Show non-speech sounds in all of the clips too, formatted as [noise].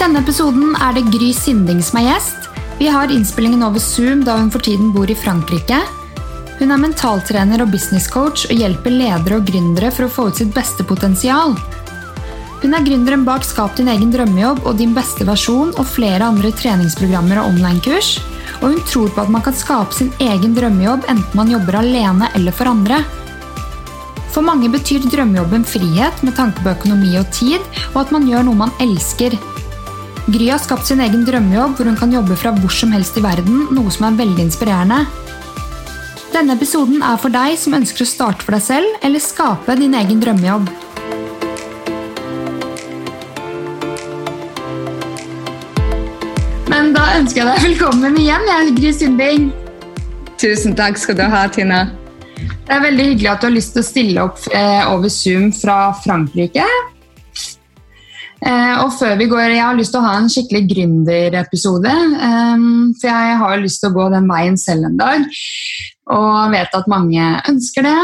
denne episoden er det Gry Sinding som er gjest. Vi har innspillingen over Zoom da hun for tiden bor i Frankrike. Hun er mentaltrener og businesscoach og hjelper ledere og gründere for å få ut sitt beste potensial. Hun er gründeren bak Skap din egen drømmejobb og Din beste versjon og flere andre treningsprogrammer og online-kurs. Og hun tror på at man kan skape sin egen drømmejobb enten man jobber alene eller for andre. For mange betyr drømmejobben frihet med tanke på økonomi og tid, og at man gjør noe man elsker. Gry har skapt sin egen drømmejobb hvor hun kan jobbe fra hvor som helst i verden, noe som er veldig inspirerende. Denne episoden er for deg som ønsker å starte for deg selv eller skape din egen drømmejobb. Men da ønsker jeg deg velkommen igjen, jeg er Gry Sundbing. Tusen takk skal du ha, Tina. Det er veldig hyggelig at du har lyst til å stille opp eh, over Zoom fra Frankrike. Eh, og før vi går, Jeg har lyst til å ha en skikkelig gründerepisode. Eh, for jeg har lyst til å gå den veien selv en dag, og vet at mange ønsker det.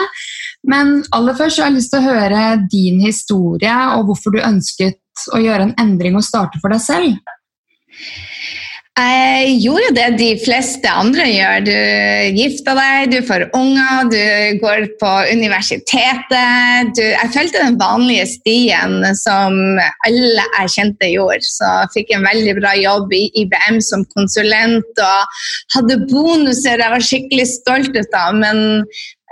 Men aller først har jeg lyst til å høre din historie og hvorfor du ønsket å gjøre en endring og starte for deg selv. Jeg gjorde det de fleste andre gjør. Du gifter deg, du får unger, du går på universitetet. Du, jeg fulgte den vanlige stien som alle jeg kjente gjorde. Så jeg fikk en veldig bra jobb i IBM som konsulent og hadde bonuser jeg var skikkelig stolt av. Men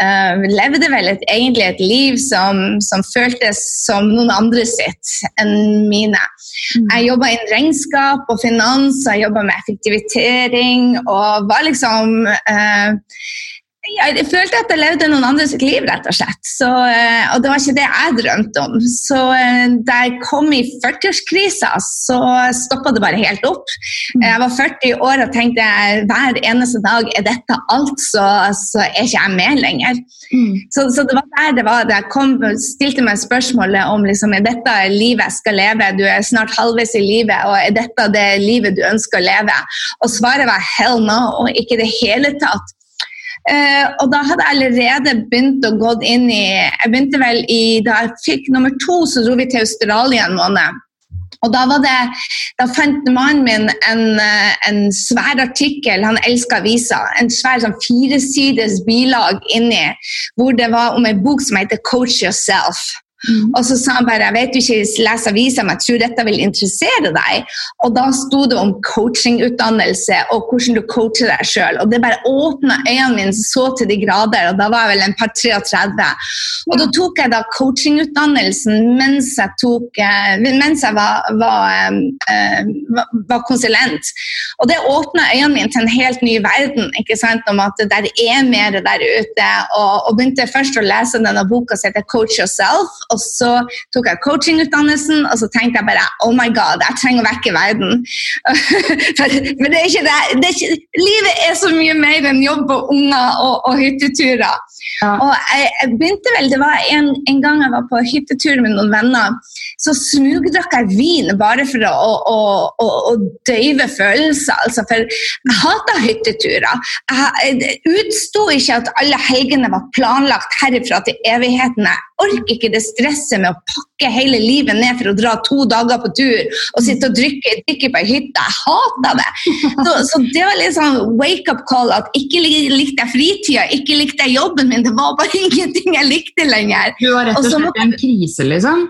Uh, levde vel et, egentlig et liv som, som, føltes som noen andre sitt enn mine. Mm. Jeg jobba innen regnskap og finans, jeg jobba med effektivitering og var liksom uh, jeg følte at jeg levde noen andres liv, rett og slett. Så, eh, og det var ikke det jeg drømte om. Så eh, da jeg kom i 40-årskrisa, så stoppa det bare helt opp. Mm. Jeg var 40 år og tenkte hver eneste dag er dette alt, så, så er ikke jeg med lenger. Mm. Så, så, det var der det var. Jeg kom, stilte meg spørsmålet om liksom, er dette livet jeg skal leve. Du er snart halvveis i livet, og er dette det livet du ønsker å leve? Og svaret var hell no, og ikke i det hele tatt. Uh, og da hadde jeg allerede begynt å gå inn i Jeg begynte vel i Da jeg fikk nummer to, så dro vi til Australia en måned. Og da, det, da fant mannen min en, eh, en svær artikkel, han elsker aviser, en svær sånn firesides bilag inni, hvor det var om en bok som heter 'Coach Yourself'. Og så sa han bare jeg vet du ikke leser avisa, men jeg tror dette vil interessere deg. Og da sto det om coachingutdannelse og hvordan du coacher deg sjøl. Og det bare åpna øynene mine så til de grader, og da var jeg vel en par 33. Og da tok jeg da coachingutdannelsen mens jeg, tok, eh, mens jeg var, var, var, var konsulent. Og det åpna øynene mine til en helt ny verden, ikke sant, om at det der er mer der ute. Og, og begynte først å lese denne boka som heter Coach Yourself og så tok jeg coachingutdannelsen, og så tenkte jeg bare oh my god, jeg trenger å vekke verden. [laughs] Men det er ikke det. det er ikke, livet er så mye mer enn jobb og unger og, og hytteturer. Ja. Og jeg, jeg, begynte vel, Det var en, en, gang jeg var på hyttetur med noen venner. Så smugdrakk jeg vin bare for å, å, å, å døyve følelser. Altså, for jeg hata hytteturer. Jeg utsto ikke at alle helgene var planlagt herifra til evigheten. Jeg orker ikke det stresset med å pakke hele livet ned for å dra to dager på tur og sitte og drikke, drikke på hytte. Jeg hater det! Så, så, det var litt sånn wake-up call at ikke likte jeg fritida, ikke likte jeg jobben min. Det var bare [laughs] ingenting jeg likte lenger. Du var rett og slett i en krise, liksom?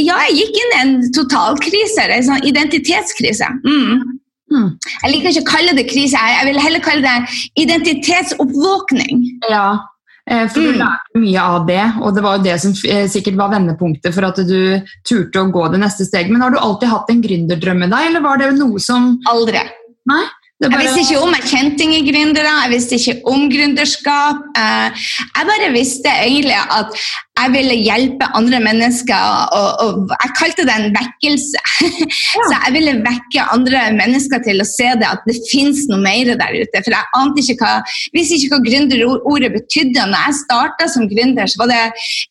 Ja, jeg gikk inn i en totalkrise. En sånn identitetskrise. Mm. Mm. Jeg liker ikke å kalle det krise, jeg vil heller kalle det identitetsoppvåkning. Ja, for du mm. lærte mye av det, og det var jo det som eh, sikkert var vendepunktet for at du turte å gå det neste steget. Men har du alltid hatt en gründerdrøm i deg, eller var det noe som Aldri. Nei? Bare... Jeg visste ikke om jeg kjente ingen gründere, jeg visste ikke om gründerskap. Eh, jeg bare visste egentlig at jeg ville hjelpe andre mennesker, og, og jeg kalte det en vekkelse. [laughs] Ja. Så jeg ville vekke andre mennesker til å se det, at det fins noe mer der ute. For jeg ante ikke hva, visste ikke hva gründerordet betydde. Når jeg starta som gründer, så var det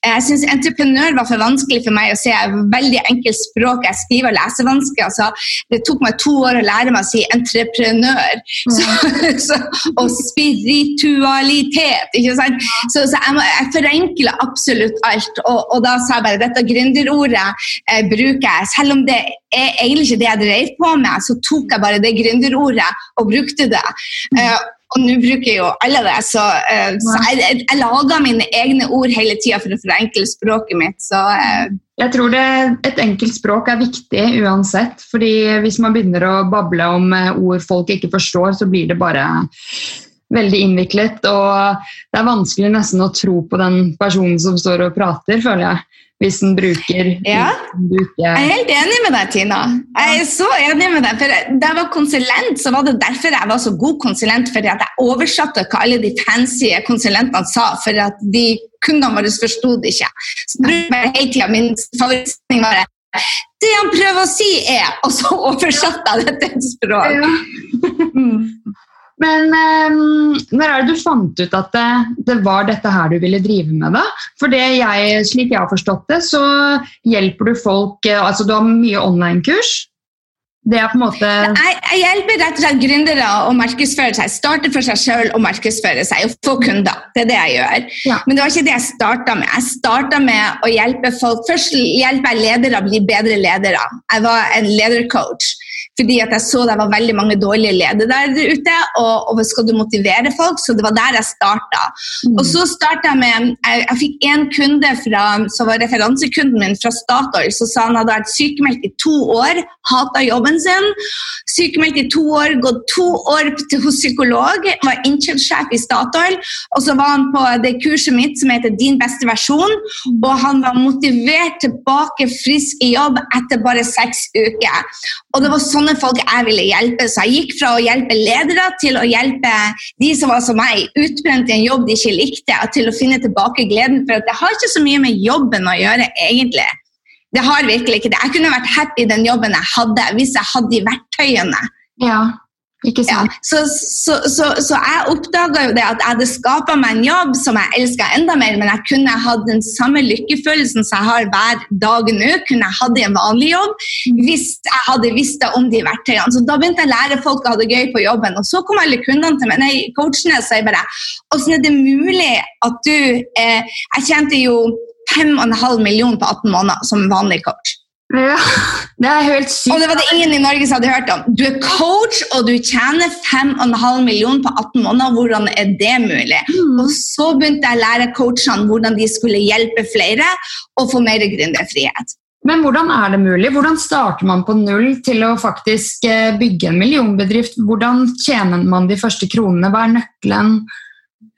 Jeg syns entreprenør var for vanskelig for meg å se. Veldig enkelt språk. Jeg skriver vanskelig. Altså, det tok meg to år å lære meg å si entreprenør. Mm. Så, [laughs] så, og spiritualitet, ikke sant. Så, så jeg, jeg forenkler absolutt ut alt. Og, og da sa jeg bare dette gründerordet eh, bruker jeg. Selv om det er egentlig ikke det jeg drev på med, så tok jeg bare det gründerordet og brukte det. Eh, og nå bruker jeg jo alle det, så, uh, så jeg, jeg, jeg, lager mine egne ord hele tida for å forenkle språket mitt. Så, uh, jeg tror det, et enkelt språk er viktig uansett. fordi hvis man begynner å bable om ord folk ikke forstår, så blir det bare veldig innviklet. Og det er vanskelig nesten å tro på den personen som står og prater, føler jeg hvis en bruker ja. Jeg er helt enig med deg, Tina. Jeg er så enig med deg. For Da jeg var konsulent, så var det derfor jeg var så god konsulent. Fordi at jeg oversatte hva alle de fancy konsulentene sa. For at de kundene våre forsto det ikke. Så jeg hele tida Min favorittsetning var det han prøver å si, er Og så [laughs] oversatte jeg det til et språk. Ja. Men um, når er det du fant ut at det, det, var dette her du ville drive med? da? For det jeg, slik jeg har forstått det, så hjelper du folk eh, altså Du har mye online-kurs. Det er på en måte jeg, jeg hjelper rett og slett gründere å markedsføre seg. Starte for seg sjøl og markedsføre seg og få kunder. Det er det jeg gjør. Ja. Men det var ikke det jeg starta med. Jeg starta med å hjelpe folk Først hjelper jeg ledere å bli bedre ledere. Jeg var en ledercoach fordi at jeg så det var veldig mange dårlige ledere der ute. Og, og skal du motivere folk, så det var der jeg starta. Mm. Og så starta jeg med Jeg, jeg fikk en kunde fra, som var referansekunden min fra Statoil, så sa han hadde vært sykemeldt i to år, hata jobben sin. Sykemeldt i to år, gått to år hos psykolog, var innkjøpssjef i Statoil. Og så var han på det kurset mitt som heter Din beste versjon, og han var motivert tilbake frisk i jobb etter bare seks uker. Og det var sånne folk jeg ville hjelpe. Så jeg gikk fra å hjelpe ledere til å hjelpe de som var som meg, utbrent i en jobb de ikke likte, til å finne tilbake gleden. For det har ikke så mye med jobben å gjøre, egentlig. Det har virkelig ikke det. Jeg kunne vært happy i den jobben jeg hadde, hvis jeg hadde de verktøyene. Ja. Ja, så, så, så, så, jeg oppdaga jo det at jeg hadde skapa meg en jobb som jeg elska enda mer, men jeg kunne hatt den samme lykkefølelsen som jeg har hver dag nå, kunne jeg hatt i en vanlig jobb mm. hvis jeg hadde visst om de verktøyene. Så da begynte jeg å lære folk å ha det gøy på jobben. Og så kom alle kundene til meg, nei, coachene sa bare Åssen er det mulig at du eh, Jeg tjente jo 5,5 millioner på 18 måneder som vanlig coach. Ja, [laughs] det er helt sykt. Og det var det ingen i Norge som hadde hørt om. Du er coach, og du tjener 5,5 millioner på 18 måneder. Hvordan er det mulig? Mm. Og så begynte jeg å lære coachene hvordan de skulle hjelpe flere og få mer gründerfrihet. Men hvordan er det mulig? Hvordan starter man på null til å faktisk eh, bygge en millionbedrift? Hvordan tjener man de første kronene? Hva er nøkkelen?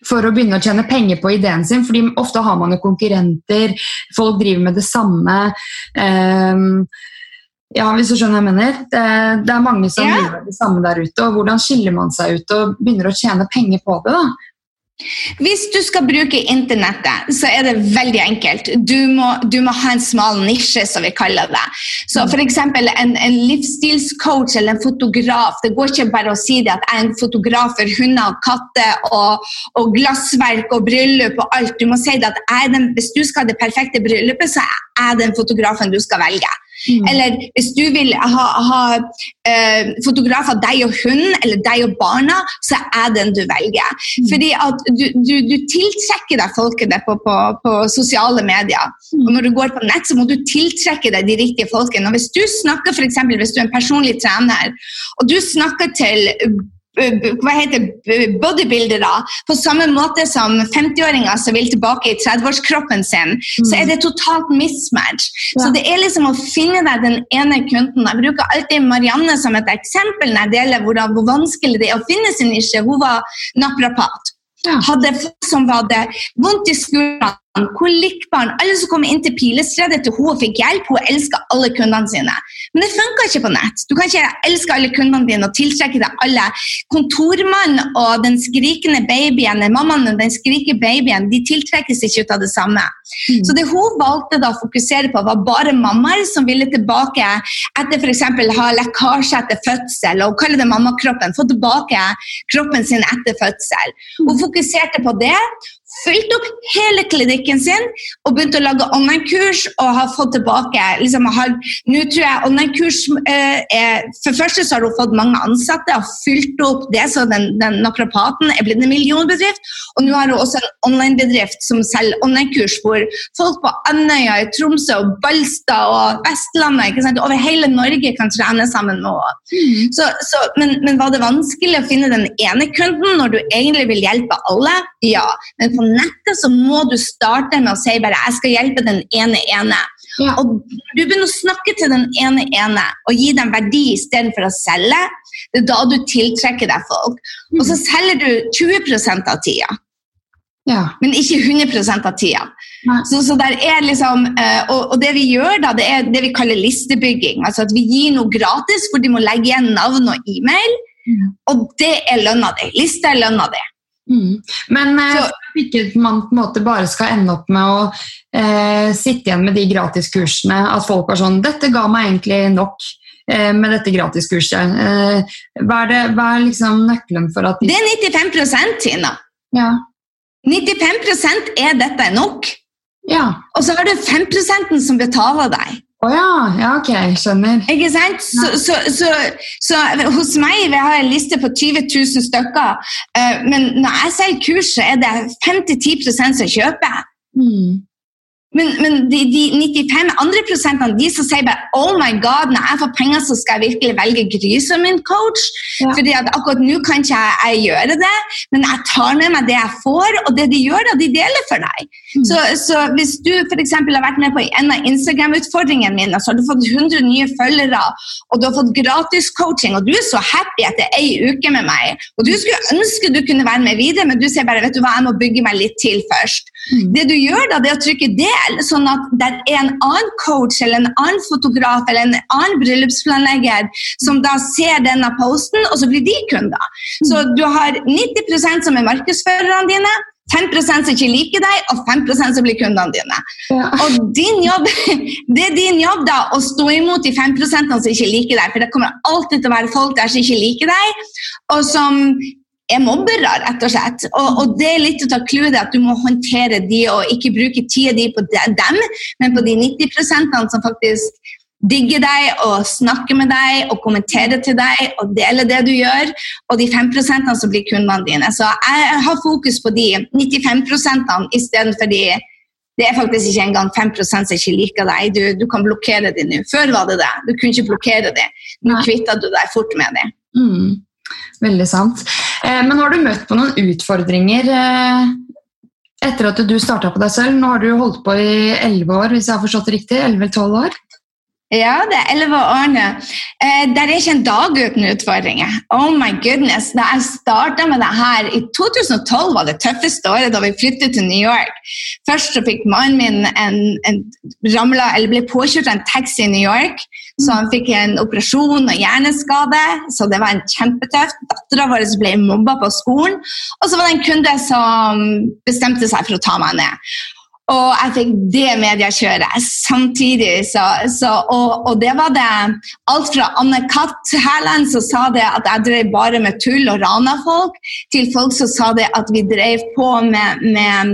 For å begynne å tjene penger på ideen sin. fordi ofte har man jo konkurrenter, folk driver med det samme. Um, ja, hvis du skjønner hva jeg mener. Det, det er mange som yeah. gjør det samme der ute. og Hvordan skiller man seg ut og begynner å tjene penger på det? da? Hvis du skal bruke internettet, så er det veldig enkelt. Du må, du må ha en smal nisje, som vi kaller det. Så F.eks. En, en livsstilscoach eller en fotograf. Det går ikke bare å si det at jeg er en fotograf for hunder, katter og, og glassverk og bryllup og alt. Du må si det at den, hvis du skal ha det perfekte bryllupet, så er jeg den fotografen du skal velge. Mm. Eller hvis du vil ha, ha eh, fotograf av deg og hunden eller deg og barna, så er den du velger. Mm. Fordi at du, du, du, tiltrekker deg folkene på, på, på sosiale medier. Mm. Og når du går på nett, så må du tiltrekke deg de riktige folkene. Og hvis du snakker for eksempel, hvis du er en personlig trener, og du snakker til hva heter bodybuildere på samme måte som 50-åringer som vil tilbake i 30-årskroppen sin, mm. så er det totalt mismatch. Ja. Så det er liksom å finne deg den ene kunden. Jeg bruker alltid Marianne som et eksempel når jeg deler hvor, hvor vanskelig det er å finne sin nisje. Hun var naprapat. Ja. Hadde folk som hadde vondt i skuldrene kolikkbarn, alle som kom inn til pilestredet til hun fikk hjelp. Hun elsker alle kundene sine. Men det funka ikke på nett. Du kan ikke elske alle kundene dine og tiltrekke deg alle. Kontormannen og den skrikende babyen, mammaen og den skrikende babyen, de tiltrekkes ikke ut av det samme. Mm. Så det hun valgte da å fokusere på, var bare mammaer som ville tilbake etter f.eks. ha lekkasje etter fødsel, og kalle det mammakroppen, få tilbake kroppen sin etter fødsel. Hun fokuserte på det fylt opp hele klinikken sin og begynt å lage online-kurs og har fått tilbake liksom, har, Nå tror jeg online-kurs eh, er For første så har hun fått mange ansatte og fylt opp det, så den, den naprapaten er blitt en millionbedrift. Og nå har hun også en online-bedrift som selger online-kurs hvor folk på Andøya, i Tromsø og Balstad og Vestlandet sant, over hele Norge kan trene sammen med henne. Mm. Så, så, men, men var det vanskelig å finne den ene kunden når du egentlig vil hjelpe alle? Ja. Men på nettet så må du starte med å si bare 'jeg skal hjelpe den ene ene'. Ja. Og du begynner å snakke til den ene ene og gi dem verdi istedenfor å selge. Det er da du tiltrekker deg folk. Og så mm. selger du 20% av tida. Ja. Men ikke 100% av tida. Så, så liksom, og, og, det vi gjør, da, det er det vi kaller listebygging. Altså at vi gir noe gratis hvor de må legge igjen navn og e-mail. Mm. Og det er lønna di. Lista er lønna di. Mm. Men eh, så, ikke man på en måte bare skal ende opp med å eh, sitte igjen med de gratiskursene, at folk er sånn 'Dette ga meg egentlig nok eh, med dette gratiskurset'. Eh, hva er, det, hva er liksom nøkkelen for at de... Det er 95 Tina. Ja. 95% er dette nok. Ja. Og så har du 5% som betaler deg. Å oh, ja. ja, ok, skjønner. Ikke sant? Så, så, så, så, hos meg vi har en liste på 20 000 stykker, uh, men når jeg selger så er det 5-10 som kjøper. Mm. Men, men de, de, 95 andre prosentene de som sier bare oh my god, når jeg får penger, så skal jeg virkelig velge Gry som min coach. Ja. fordi at akkurat nå kan ikke jeg, jeg, gjøre det, men jeg tar med meg det jeg får, og det de gjør, da, de deler for deg. Mm. Så, så, hvis du f.eks. har vært med på en av Instagram-utfordringene mine, så har du fått 100 nye følgere, og du har fått gratis coaching, og du er så happy etter ei uke med meg, og du skulle ønske du kunne være med videre, men du sier bare vet du hva, jeg må bygge meg litt til først. Mm. Det du gjør da, det er å trykke det selv, sånn at det er en annen coach eller en annen fotograf eller en annen bryllupsplanlegger som da ser denne posten, og så blir de kunder. Så du har 90% som er markedsførerne dine. 5% som ikke liker deg, og 5% som blir kundene dine. Ja. Og din jobb, [laughs] Det er din jobb da, å stå imot de 5% som ikke liker deg. For det kommer alltid til å være folk der som ikke liker deg, og som er mobbere, rett og slett. Og, og det er litt å ta clouet at du må håndtere de og ikke bruke tida di på dem, men på de 90% som faktisk digger deg og snakker med deg og kommenterer til deg og deler det du gjør, og de 5% som blir kundene dine. Så jeg har fokus på de 95% istedenfor de det er faktisk ikke engang 5% som ikke liker deg. Du, du kan blokkere dem nå. Før var det det. Du kunne ikke blokkere dem. Nå kvitta du deg fort med dem. Mm. Veldig sant. Eh, men har du møtt på noen utfordringer eh, etter at du starta på deg selv? Nå har du holdt på i elleve år, hvis jeg har forstått det riktig? 11-12 år? Ja, det er elleve år Eh, det er ikke en dag uten utfordringer. Oh my goodness. Da jeg starta med det her i 2012, var det tøffeste året da vi flyttet til New York. Først så fikk mannen min en, en ramla, eller ble påkjørt av en taxi i New York. Så han fikk en operasjon og hjerneskade, så det var en kjempetøft. Dattera vår ble mobba på skolen. Og så var det en kunde som bestemte seg for å ta meg ned. Og jeg fikk det mediekjøret samtidig. Så, så, og, og, det var det alt fra Anne Katt Hærland som sa det at jeg drev bare med tull og rana folk, til folk som sa det at vi drev på med, med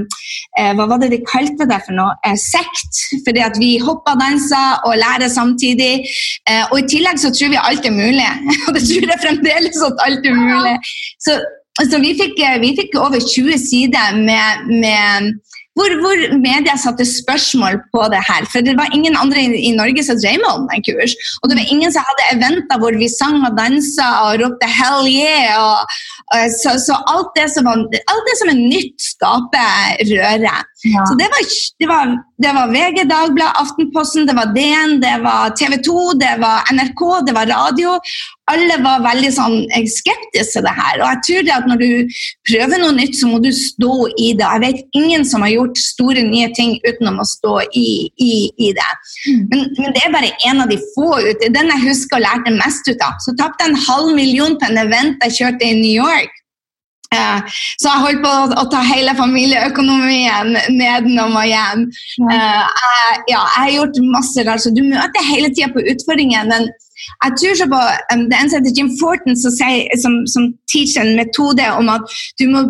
eh, Hva var det de kalte det for noe? Eh, sekt. Fordi at vi hoppa, dansa og lærer samtidig. Eh, og i tillegg så tror vi alt er mulig. [laughs] Og det tror jeg fremdeles at alt er mulig. Så, så vi, fikk, vi fikk over 20 sider med, med hvor, hvor, media satte spørsmål på det her. For det var ingen andre i, i Norge som drev med online-kurs. Og det var ingen som hadde eventer hvor vi sang og dansa og ropte 'hell yeah'. Og, og, så, så alt, det som alt det som er nytt, skaper røre. Ja. Så det var, det, var, det var, VG, Dagbladet, Aftenposten, det var DN, det var TV 2, det var NRK, det var radio alle var veldig sånn, skeptiske til det her. Og jeg tror det at når du prøver noe nytt, så må du stå i det. Jeg vet ingen som har gjort store, nye ting utenom å stå i, i, i det. Mm. Men, men, det er bare en av de få ute. Den jeg husker og lærte mest ut av. Så tapte jeg en halv million på en event jeg kjørte i New York. Uh, så jeg holdt på å, ta hele familieøkonomien nedenom og hjem. Uh, jeg, ja, jeg har gjort masse rart, så du møter hele tida på utfordringer. men jeg tror så på um, Det eneste heter Jim Forton som, som, som teacher en metode om at du må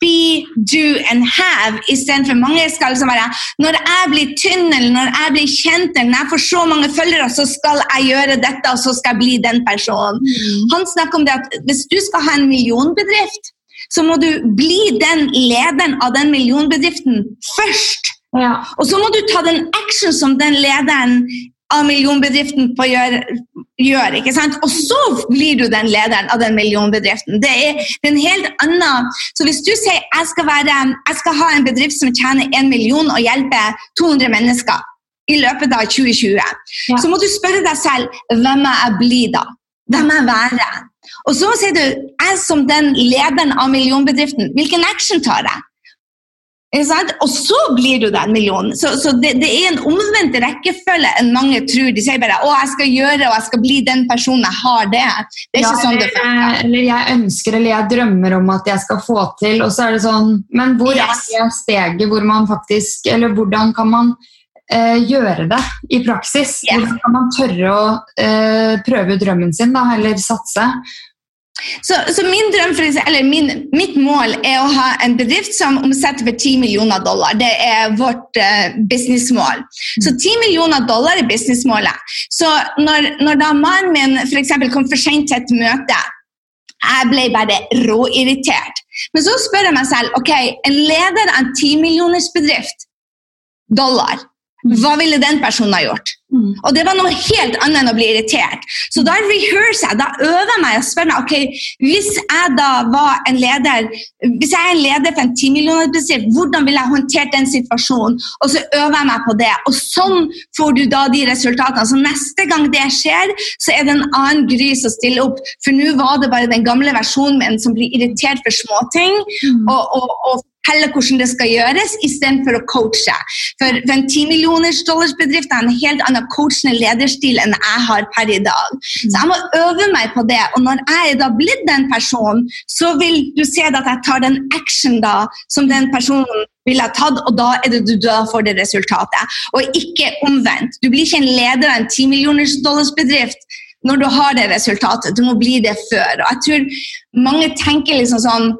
be, do and have istedenfor mange skal liksom være Når jeg blir tynn, eller når jeg blir kjent, eller når jeg får så mange følgere, så skal jeg gjøre dette, og så skal jeg bli den personen. Mm. Han snakker om det at hvis du skal ha en millionbedrift, så må du bli den lederen av den millionbedriften først. Ja. Og så må du ta den action som den lederen av millionbedriften på gjør, gjør, ikke sant? Og så blir du den lederen av den millionbedriften. Det er, det er en helt annen Så hvis du sier jeg skal, være, jeg skal ha en bedrift som tjener 1 million og hjelper 200 mennesker i løpet av 2020, ja. så må du spørre deg selv hvem jeg blir da? Hvem er jeg være? Og så sier du jeg som den lederen av millionbedriften, hvilken action tar jeg? Og så blir du den millionen. Så, så det, det, er en omvendt rekkefølge enn mange tror. De sier bare 'Å, jeg skal gjøre og jeg skal bli den personen jeg har det'. Det er ja, ikke sånn det funker. Eller jeg ønsker eller jeg drømmer om at jeg skal få til, og så er det sånn Men hvor yes. er det steget hvor man faktisk Eller hvordan kan man eh, gjøre det i praksis? Yeah. Hvordan kan man tørre å eh, prøve drømmen sin, da, eller satse? Så, så min drøm, eller min, mitt mål er å ha en bedrift som omsetter for 10 millioner dollar. Det er vårt uh, businessmål. Så 10 millioner dollar er businessmålet. Så når, når da mannen min f.eks. kom for sent til et møte, jeg ble bare råirritert. Men så spør jeg meg selv ok, en leder av en 10 millioners bedrift, dollar, hva ville den personen ha gjort? Mm. Og det var noe helt annet enn å bli irritert. Så da rehearser jeg, da øver jeg meg og spør meg ok, hvis jeg da var en leder hvis jeg er en leder for en 10 millioner bedrift, hvordan ville jeg håndtert den situasjonen? Og så øver jeg meg på det. Og sånn får du da de resultatene. Så neste gang det skjer, så er det en annen Gry som stiller opp. For nå var det bare den gamle versjonen min som blir irritert for småting. Mm. Og, og, og fortelle hvordan det skal gjøres, istedenfor å coache. For, en 10 millioners dollars bedrift er en helt annen coachende lederstil enn jeg har per i dag. Så jeg må øve meg på det. Og når jeg er da blitt den personen, så vil du se at jeg tar den action da, som den personen ville ha tatt, og da er det du da får det resultatet. Og ikke omvendt. Du blir ikke en leder av en 10 millioners dollars bedrift når du har det resultatet. Du må bli det før. Og jeg tror mange tenker liksom sånn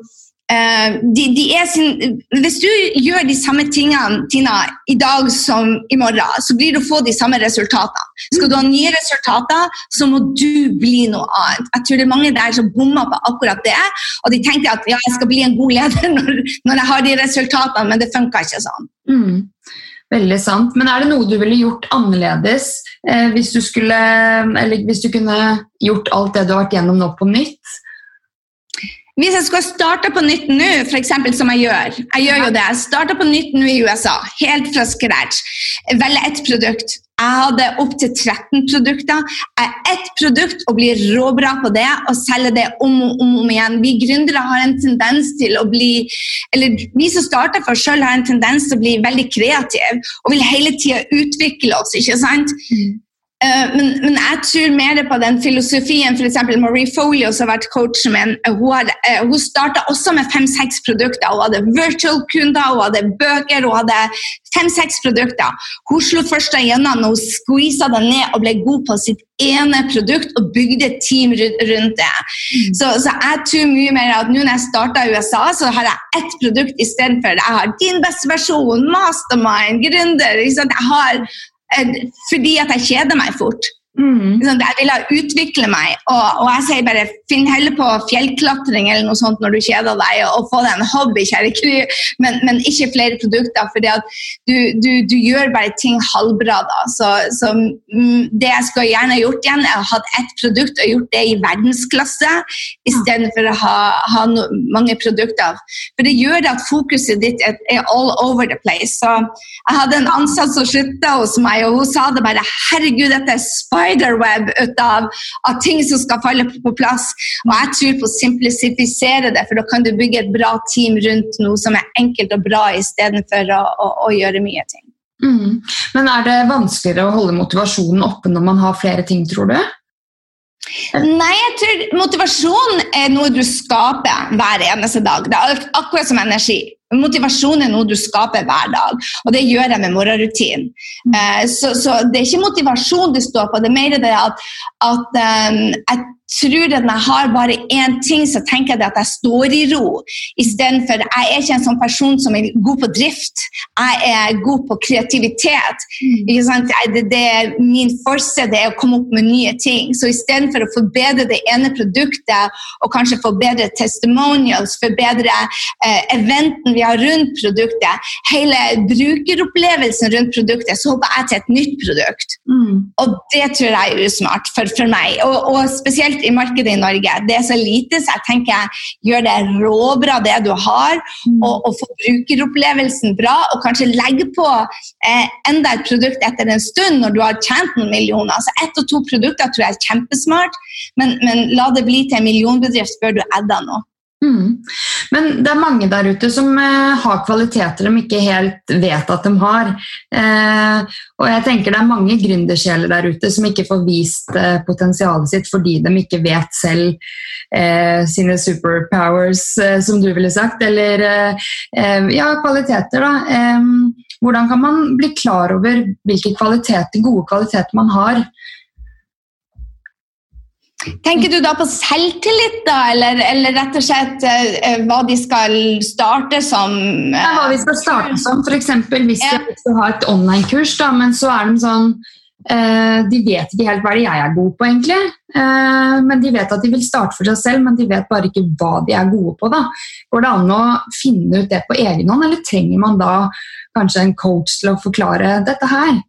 de, de sin, hvis du gjør de samme tingene Tina, i dag som i morgen, så blir du få de samme resultatene. Skal du ha nye resultater, så må du bli noe annet. Jeg tror det er mange der som bommer på akkurat det. Og de tenker at ja, jeg skal bli en god leder [laughs] når, når jeg har de resultatene, men det funka ikke sånn. Mm. Veldig sant. Men er det noe du ville gjort annerledes eh, hvis, du skulle, eller hvis du kunne gjort alt det du har vært gjennom nå, på nytt? Hvis jeg skulle starte på nytt nå, f.eks. som jeg gjør Jeg gjør jo det. Jeg starter på nytt nå i USA, helt fra scratch. Velge ett produkt. Jeg hadde opptil 13 produkter. Jeg ett produkt og blir råbra på det og selger det om og om, om, igjen. Vi gründere har en tendens til å bli Eller vi som starter for oss sjøl, har en tendens til å bli veldig kreative og vil hele tida utvikle oss. ikke sant? Mm. Eh, men, men, jeg tror mer på den filosofien. F.eks. Marie Folio, som har vært coachen min, eh, hun, har, uh, hun starta også med fem-seks produkter. Hun hadde virtual-kunder, hun hadde bøker, hun hadde fem-seks produkter. Hun slo først igjennom når hun skvisa det ned og ble god på sitt ene produkt og bygde et team rundt det. Mm. Så, så, jeg tror mye mer at nå når jeg starta i USA, så har jeg ett produkt istedenfor. Jeg har din beste versjon, mastermind, gründer. Jeg har Eh, fordi at jeg kjeder meg fort. Mm. Sånn, jeg vil utvikle meg, og, og, jeg sier bare finn heller på fjellklatring eller noe sånt når du kjeder deg, og, og få deg en hobby, kjære Kry, men, men, ikke flere produkter. For du, du, du, gjør bare ting halvbra da. Så, så mm, det jeg skulle gjerne gjort igjen, er å ha ett produkt og gjort det i verdensklasse istedenfor å ha, ha no, mange produkter. For det gjør at fokuset ditt er, er all over the place. Så jeg hadde en ansatt som slutta hos meg, og hun sa det bare Herregud, dette er spice spiderweb ut av, av, ting som skal falle på plass. Og jeg tror på å simplifisere det, for da kan du bygge et bra team rundt noe som er enkelt og bra, istedenfor å, å, å gjøre mye ting. Mm. Men er det vanskeligere å holde motivasjonen oppe når man har flere ting, tror du? Nei, jeg tror motivasjon er noe du skaper hver eneste dag. Det er akkurat som energi. Motivasjon er noe du skaper hver dag, og det gjør jeg med morgenrutinen. Uh, så, så, det er ikke motivasjon det står på, det er mer det at, at um, jeg tror at jeg har bare én ting, så tenker jeg at jeg står i ro. Istedenfor Jeg er ikke en sånn person som er god på drift. Jeg er god på kreativitet. Mm. Det, det, er min forse det er å komme opp med nye ting. Så istedenfor å forbedre det ene produktet og kanskje forbedre testimonials, forbedre eh, eventen vi har rundt produktet, hele brukeropplevelsen rundt produktet, så hopper jeg til et nytt produkt. Mm. Og det tror jeg er usmart for, for meg. Og, og spesielt i markedet i Norge. Det er så lite, så jeg tenker gjør det råbra det du har, mm. og, og få brukeropplevelsen bra, og kanskje legge på eh, enda et produkt etter en stund når du har tjent noen millioner. Så ett og to produkter tror jeg er kjempesmart, men, men la det bli til en millionbedrift før du adder noe. Mm. Men det er mange der ute som eh, har kvaliteter de ikke helt vet at de har. Eh, og jeg tenker det er mange gründersjeler der ute som ikke får vist eh, potensialet sitt fordi de ikke vet selv eh, sine superpowers, eh, som du ville sagt. Eller eh, ja, kvaliteter, da. hvordan kan man bli klar over hvilke kvaliteter, gode kvaliteter man har? Tenker du da på selvtillit, da, eller, eller rett og slett eh, hva de skal starte som? Ja, hva vi skal starte som. F.eks. hvis ja. de skal ha et online-kurs, da, men så er de sånn eh, De vet ikke helt hva det jeg er god på, egentlig. Eh, men De vet at de vil starte for seg selv, men de vet bare ikke hva de er gode på. da. Går det an å finne ut det på egen hånd, eller trenger man da kanskje en coach til å forklare dette her?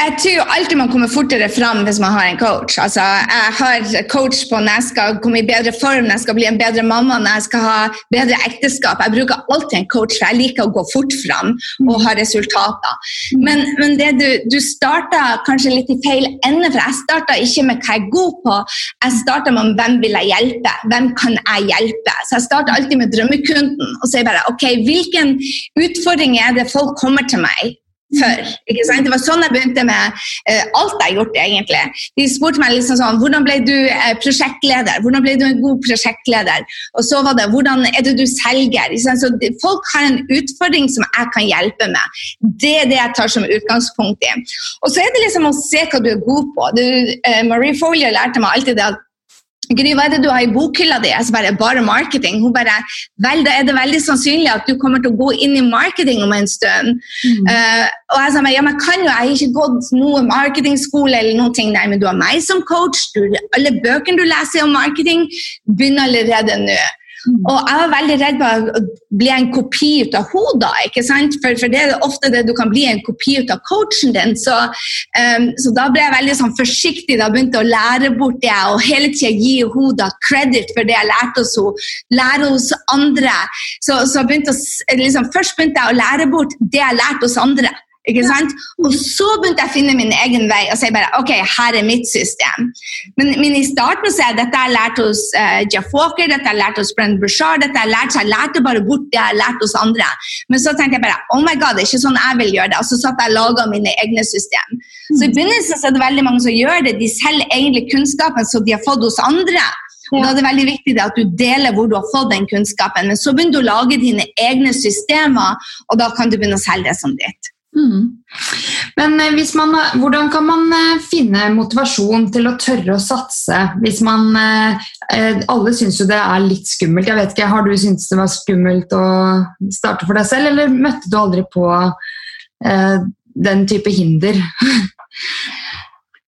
Jeg tror alltid man kommer fortere fram hvis man har en coach. Altså, jeg har coach på når jeg skal komme i bedre form, når jeg skal bli en bedre mamma, når jeg skal ha bedre ekteskap. Jeg bruker alltid en coach, for jeg liker å gå fort fram og ha resultater. Men, men det du, du starta kanskje litt i feil ende, for jeg starta ikke med hva jeg er god på. Jeg starta med hvem vil jeg hjelpe, hvem kan jeg hjelpe. Så jeg starter alltid med drømmekunden og sier bare ok, hvilken utfordring er det folk kommer til meg før. ikke sant? Det var sånn jeg begynte med uh, alt jeg har gjort. egentlig. De spurte meg liksom sånn Hvordan ble du uh, prosjektleder? Hvordan ble du en god prosjektleder? Og så var det Hvordan er det du selger? Så Folk har en utfordring som jeg kan hjelpe med. Det er det jeg tar som utgangspunkt i. Og så er det liksom å se hva du er god på. Du, uh, Marie Follier lærte meg alltid det at Gry, hva er det du har i bokhylla di? Jeg bare, bare marketing. Hun bare Vel, da er det veldig sannsynlig at du kommer til å gå inn i marketing om en stund. Mm. Uh, og jeg sa ja, men kan jo, jeg har ikke gått noe marketingskole eller noen ting. Nei, men du har meg som coach. Du, alle bøkene du leser om marketing, begynner allerede nå. Mm. Og jeg var veldig redd for å bli en kopi ut av hodet. ikke sant? For, for, det er ofte det du kan bli en kopi ut av coachen din. Så, um, så da ble jeg veldig sånn forsiktig da begynte å lære bort det og hele tida gi hodet credit for det jeg lærte hos henne. Lære hos andre. Så, så begynte å, liksom, først begynte jeg å lære bort det jeg lærte hos andre. Ikke sant? Og så begynte jeg å finne min egen vei og si bare ok, her er mitt system. Men, men i starten så jeg dette jeg lært hos uh, Jeff Walker, dette jeg lært hos Brenn Bushard, dette jeg lært, så jeg lærte bare bort det jeg har lært hos andre. Men så tenkte jeg bare oh my god, det er ikke sånn jeg vil gjøre det. Og så satt jeg og laga mine egne system. Så i begynnelsen så er det veldig mange som gjør det. De selger egentlig kunnskapen som de har fått hos andre. Og da er det veldig viktig at du deler hvor du har fått den kunnskapen. Men så begynner du å lage dine egne systemer, og da kan du begynne å selge det som ditt. Mm. Men eh, man, hvordan kan man eh, finne motivasjon til å tørre å satse hvis man eh, Alle syns jo det er litt skummelt. Jeg vet ikke, Har du syntes det var skummelt å starte for deg selv, eller møtte du aldri på eh, den type hinder?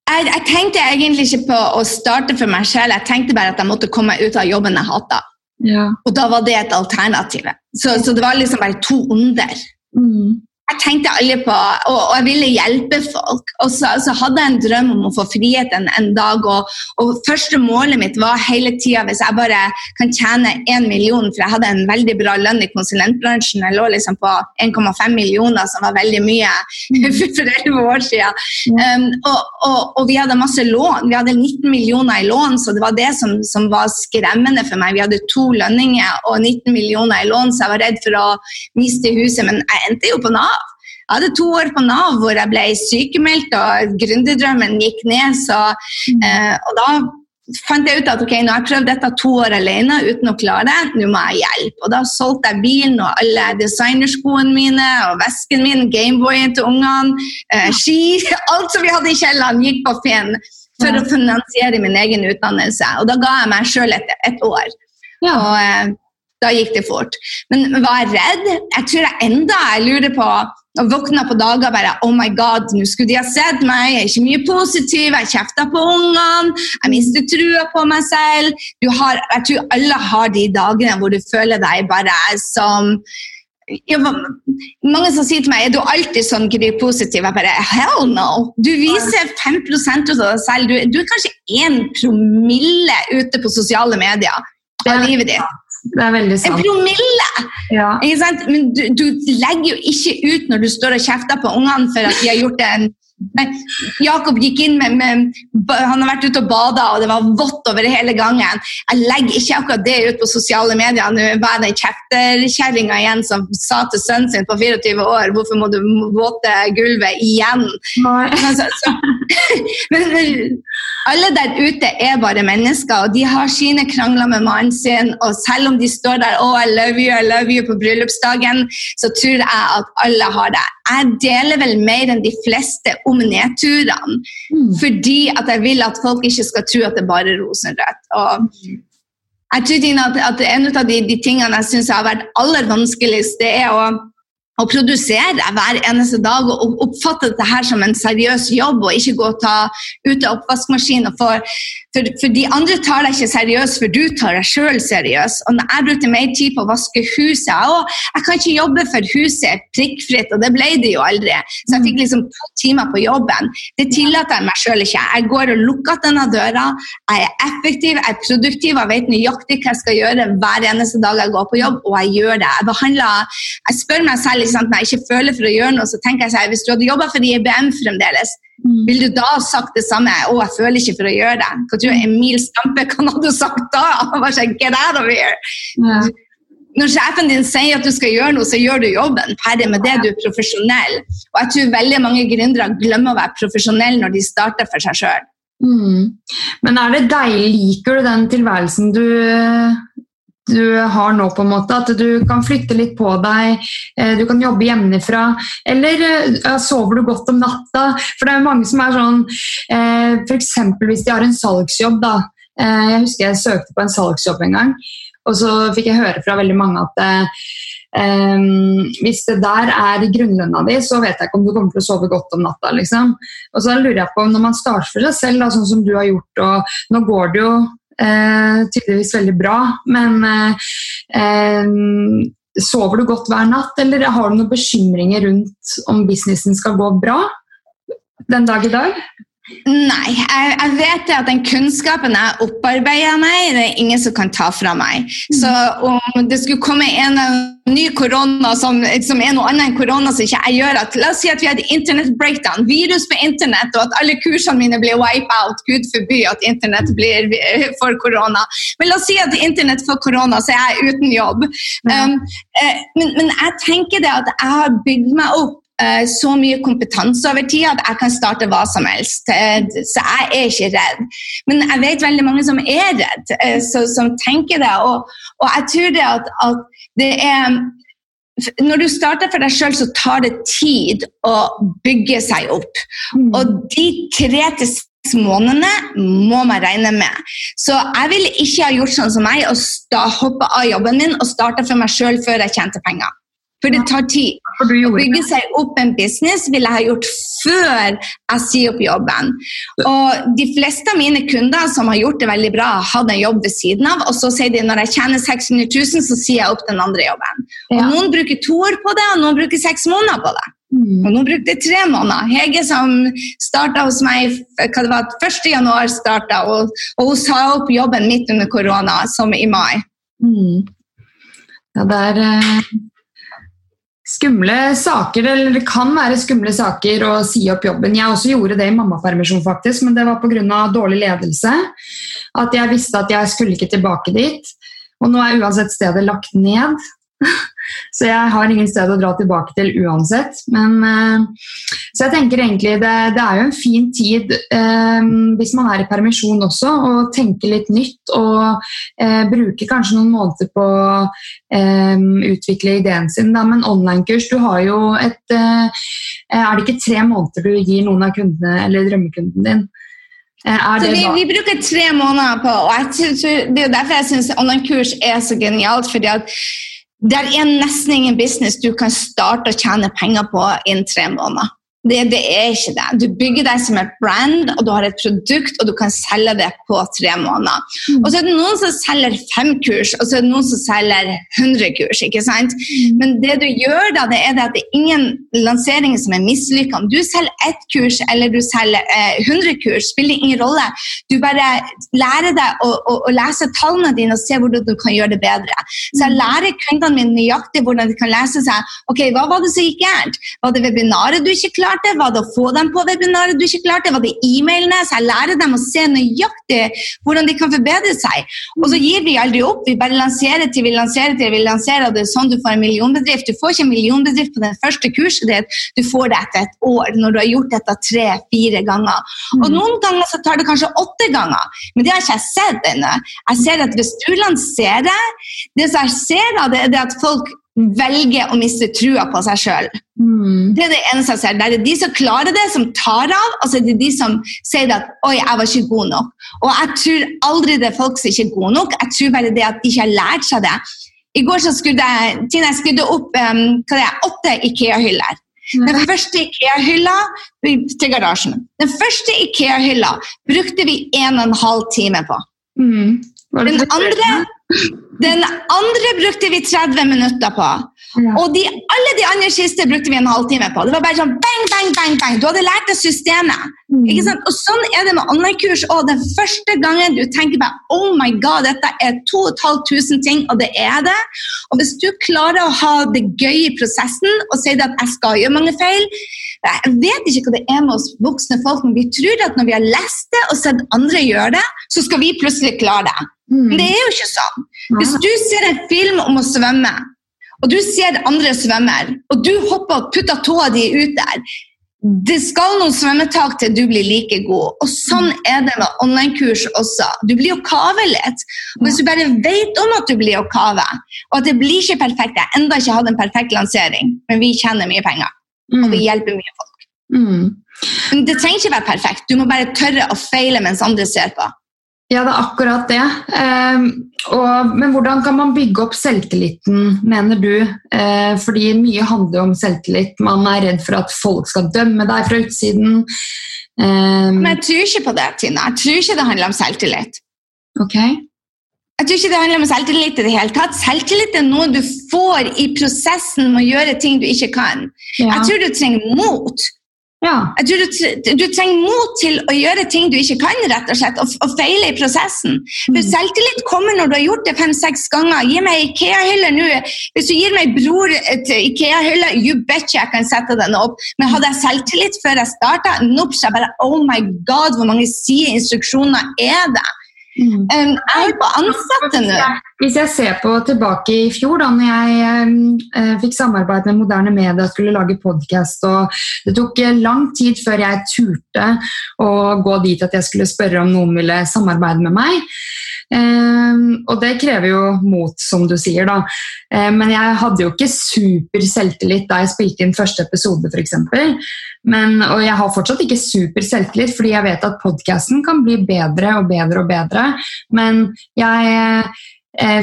Jeg, jeg, tenkte egentlig ikke på å starte for meg selv, jeg tenkte bare at jeg måtte komme meg ut av jobben jeg hata. Ja. Og da var det et alternativ. Så, så, det var liksom bare to onder. Mm jeg tenkte aldri på og, og, jeg ville hjelpe folk. Og så, så, hadde jeg en drøm om å få frihet en, en dag. Og, og, første målet mitt var hele tida hvis jeg bare kan tjene 1 million, for jeg hadde en veldig bra lønn i konsulentbransjen. Jeg lå liksom på 1,5 millioner, som var veldig mye [laughs] for 11 år siden. Um, og, og, vi hadde masse lån. Vi hadde 19 millioner i lån, så det var det som, som var skremmende for meg. Vi hadde to lønninger og 19 millioner i lån, så jeg var redd for å miste huset. Men jeg endte jo på Nav. Jeg hadde to år på Nav hvor jeg ble sykemeldt og gründerdrømmen gikk ned. Så, mm. eh, og da fant jeg ut at ok, nå har jeg prøvd dette to år alene uten å klare det, nå må jeg hjelpe. Og da solgte jeg bilen og alle designerskoene mine og vesken min, Gameboyen til ungene, eh, ski [laughs] Alt som vi hadde i kjelleren, gikk på Finn for å finansiere min egen utdannelse. Og da ga jeg meg sjøl et, et, år. Ja. Og eh, da gikk det fort. Men var jeg redd? Jeg tror jeg enda jeg lurer på og våkna på dager bare Oh my God, nå skulle de ha sett meg. Jeg er ikke mye positiv. Jeg kjefter på ungene. Jeg mister trua på meg selv. Har, jeg tror alle har de dagene hvor du føler deg bare som jeg, mange som sier til meg er du alltid sånn positiv. Jeg bare hell no! Du viser 5 av deg selv. Du, du er kanskje én promille ute på sosiale medier. Det er livet ditt. Det er veldig sant. En promille! Ja. Men du, du, legger jo ikke ut når du står og kjefter på ungene for at de har gjort en Jakob gikk inn med, med, Han har vært ute og bada, og det var vått over hele gangen. Jeg legger ikke akkurat det ut på sosiale medier. Nå var det kjefterkjerringa igjen som sa til sønnen sin på 24 år hvorfor må du våte gulvet igjen? Så, [laughs] så, men, alle der ute er bare mennesker, og de har sine krangler med mannen sin. Og selv om de står der oh, I love you, I love you på bryllupsdagen, så tror jeg at alle har det. Jeg deler vel mer enn de fleste om nedturene. Mm. Fordi at jeg vil at folk ikke skal tro at det er bare rosenrødt. Og jeg tror at, at En av de, de tingene jeg syns har vært aller vanskeligst, det er å å produsere hver eneste dag og oppfatte dette her som en seriøs jobb, og ikke gå og ta ut av oppvaskmaskinen. For, for, for, de andre tar deg ikke seriøst, for du tar deg sjøl seriøst. Og jeg brukte mer tid på å vaske huset og Jeg kan ikke jobbe for huset prikkfritt, og det ble det jo aldri. Så jeg fikk liksom to timer på jobben. Det tillater jeg meg sjøl ikke. Jeg går og lukker denne døra. Jeg er effektiv, jeg er produktiv, jeg vet nøyaktig hva jeg skal gjøre hver eneste dag jeg går på jobb, og jeg gjør det. Jeg, behandler, jeg spør meg selv liksom, når jeg ikke føler for å gjøre noe, så tenker jeg seg, hvis du hadde jobba for IBM fremdeles. Vil du da ha sagt det samme? 'Å, jeg føler ikke for å gjøre det'. Hva tror du Emil Stampe kan hadde sagt da? [laughs] Han bare sånn, Get out of here! Ja. Når sjefen din sier at du skal gjøre noe, så gjør du jobben. Ferdig med det, du er profesjonell. Og jeg tror veldig mange gründere glemmer å være profesjonelle når de starter for seg sjøl. Mm. Men er det deilig? Liker du den tilværelsen du du har nå, på en måte. At du kan flytte litt på deg, eh, du kan jobbe hjemmefra. Eller sover du godt om natta? For det er mange som er sånn eh, F.eks. hvis de har en salgsjobb. da. Eh, jeg husker jeg søkte på en salgsjobb en gang, og så fikk jeg høre fra veldig mange at Um, hvis det der er grunnlønna di, så vet jeg ikke om du kommer til å sove godt om natta. Liksom. Og så lurer jeg på, Når man starter for seg selv, da, sånn som du har gjort, og nå går det jo eh, tydeligvis veldig bra. Men eh, sover du godt hver natt, eller har du noen bekymringer rundt om businessen skal gå bra den dag i dag? Nei, jeg, jeg, vet at den kunnskapen jeg opparbeider meg, det er ingen som kan ta fra meg. Mm. Så om det skulle komme en ny korona som, som er noe annet enn korona som ikke jeg gjør at La oss si at vi hadde internett breakdown, virus på internett, og at alle kursene mine blir wipe out. Gud forby at internett blir for korona. Men la oss si at internett får korona, så er jeg uten jobb. Um, uh, men, men jeg tenker det at jeg har bygd meg opp Eh, så mye kompetanse over tid at jeg kan starte hva som helst. Eh, så jeg er ikke redd. Men jeg vet veldig mange som er redd, eh, som tenker det. Og, og jeg tror det at, at, det er Når du starter for deg sjøl, så tar det tid å bygge seg opp. Mm. Og de tre til seks månedene må man regne med. Så jeg ville ikke ha gjort sånn som meg og hoppe av jobben min og starte for meg sjøl før jeg tjente penger. For det tar tid. Å bygge seg opp en business ville jeg ha gjort før jeg sier opp jobben. Og De fleste av mine kunder som har gjort det veldig bra, har hatt en jobb ved siden av, og så sier de når jeg tjener 600 000, så sier jeg opp den andre jobben. Og Noen bruker to år på det, og noen bruker seks måneder på det. Mm. Og noen brukte tre måneder. Hege som starta hos meg hva det var, 1. januar, starta, og, og hun sa opp jobben midt under korona, som i mai. Mm. Ja, det er... Skumle saker, eller det kan være skumle saker å si opp jobben. Jeg også gjorde det i mammapermisjon, faktisk, men det var pga. dårlig ledelse. At jeg visste at jeg skulle ikke tilbake dit. Og nå er uansett stedet lagt ned. [laughs] Så jeg har ingen sted å dra tilbake til uansett. Men, uh, så jeg tenker egentlig det, det, er jo en fin tid eh, hvis man er i permisjon også, å tenke litt nytt og eh, bruke kanskje noen måneder på å utvikle ideen sin. Da. Men online-kurs, du har jo et Er det ikke tre måneder du gir noen av kundene eller drømmekunden din? Er Så det vi, vi bruker tre måneder på og jeg Det er derfor jeg syns online-kurs er så genialt. fordi at det er nesten ingen business du kan starte å tjene penger på innen tre måneder. Det, det er ikke det. Du bygger deg som et brand, og du har et produkt, og du kan selge det på tre måneder. Mm. Og så er det noen som selger fem kurs, og så er det noen som selger 100 kurs. ikke sant? Mm. Men det du gjør da, det er det at det er ingen lansering som er mislykka. Om du selger ett kurs eller du selger eh, 100 kurs, spiller ingen rolle. Du bare lærer deg å, å, å lese tallene dine og se hvordan du kan gjøre det bedre. Så jeg lærer kundene mine nøyaktig hvordan de kan lese seg. Ok, Hva var det som gikk gærent? Var det webinaret du ikke klarte? Var det å få dem på webinaret du ikke klarte? Var det e-mailene? Så jeg lærer dem å se nøyaktig hvordan de kan forbedre seg. Og så gir vi aldri opp. Vi bare lanserer til vi lanserer til vi lanserer. og Det er sånn du får en millionbedrift. Du får ikke en millionbedrift på det første kurset ditt, du får det etter et år når du har gjort dette tre-fire ganger. Og noen ganger så tar det kanskje åtte ganger, men det har ikke jeg sett ennå. Jeg ser at hvis du lanserer, det som jeg ser da, det er at folk velger å miste trua på seg sjøl. Mm. Det er det eneste jeg ser. Det er de som klarer det, som tar av, og så er det de som sier at 'oi, jeg var ikke god nok'. Og jeg tror aldri det er folk som ikke er gode nok, jeg tror bare det at de ikke har lært seg det. I går så skrudde jeg, Tina, jeg skrudde opp um, det er, åtte Ikea-hyller. Den første Ikea-hylla til garasjen. Den første Ikea-hylla brukte vi en og en halv time på. Mm. Den andre, den andre brukte vi 30 minutter på. Ja. Og de, alle de andre siste brukte vi en halvtime på. Det var bare sånn bang, bang, bang, bang. Du hadde lært deg systemet. Mm. Ikke sant? Og sånn er det med online-kurs. Og den første gangen du tenker bare oh my god, dette er 2500 ting, og det er det. Og hvis du klarer å ha det gøy i prosessen og sier at jeg skal gjøre mange feil Jeg vet ikke hva det er med oss voksne folk, men vi tror at når vi har lest det og sett andre gjøre det, så skal vi plutselig klare det. Mm. Men det er jo ikke sånn. Hvis du ser en film om å svømme, og du ser andre svømmer, og du hopper og putter tåa di ut der Det skal noen svømmetak til du blir like god. Og sånn er det med online-kurs også. Du blir jo kave litt. Og hvis du bare vet om at du blir å kave, og at det blir ikke perfekt Jeg har ennå ikke hatt en perfekt lansering, men vi tjener mye penger. Og vi hjelper mye folk. Mm. Men det trenger ikke være perfekt. Du må bare tørre å feile mens andre ser på. Ja, det er akkurat det. Eh, og, men hvordan kan man bygge opp selvtilliten, mener du? Eh, fordi mye handler om selvtillit. Man er redd for at folk skal dømme deg fra utsiden. Eh, Men jeg tror ikke på det, Tina. Jeg tror ikke det handler om selvtillit. ok. Jeg tror ikke det handler om selvtillit i det hele tatt. Selvtillit er noe du får i prosessen med å gjøre ting du ikke kan. Ja. Jeg tror du trenger mot. ja. Jeg tror du, du trenger mot til å gjøre ting du ikke kan, rett og slett, og, og feile i prosessen. For Mm. selvtillit kommer når du har gjort det fem-seks ganger. Gi meg Ikea-hylle nå. Hvis du gir meg bror et Ikea-hylle, you betcha jeg kan sette den opp. Men hadde jeg selvtillit før jeg starta? Nope, jeg bare oh my god, hvor mange sider instruksjoner er det? Mm. Um, jeg holder Hvis jeg ser på tilbake i fjor, da når jeg eh, fikk samarbeid med Moderne Media og skulle lage podkast, og det tok eh, lang tid før jeg turte å gå dit at jeg skulle spørre om noen ville samarbeide med meg. Eh, og det krever jo mot, som du sier, da. Eh, men jeg hadde jo ikke super selvtillit da jeg spilte inn første episode, f.eks. Men, og jeg har fortsatt ikke super selvtillit, fordi jeg vet at podkasten kan bli bedre og bedre og bedre. Men jeg eh,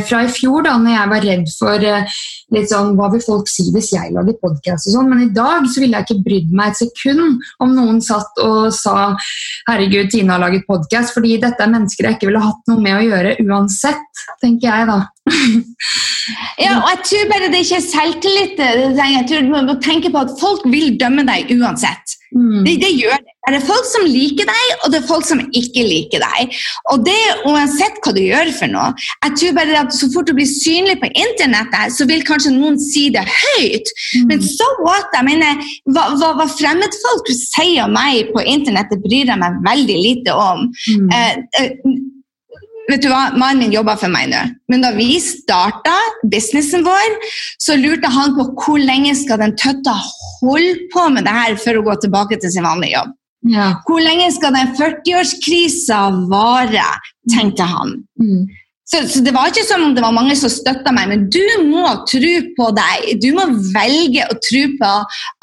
fra i fjor, da når jeg var redd for eh, litt sånn, hva vil folk si hvis jeg lager podkast og sånn, men i dag så ville jeg ikke brydd meg et sekund om noen satt og sa herregud, Tina har laget podkast, fordi dette er mennesker jeg ikke ville hatt noe med å gjøre uansett, tenker jeg da. [laughs] Ja, og jeg tror bare det ikke er selvtillit. Jeg tror Du må tenke på at folk vil dømme deg uansett. Mm. Det, det gjør det. Det er folk som liker deg, og det er folk som ikke liker deg. Og det uansett hva du gjør for noe. Jeg tror bare at Så fort du blir synlig på internettet, så vil kanskje noen si det høyt. Men so what? Jeg mener, hva, hva, hva fremmedfolk sier om meg på internettet, bryr jeg meg veldig lite om. Mm. Eh, eh, vet du hva, Mannen min jobber for meg nå, men da vi starta businessen vår, så lurte han på hvor lenge skal den tøtta holde på med det her for å gå tilbake til sin vanlige jobb. Ja. Hvor lenge skal den 40-årskrisa vare, tenkte han. Mm. Så, så, det var ikke som om det var mange som støtta meg, men du må tro på deg. Du må velge å tro på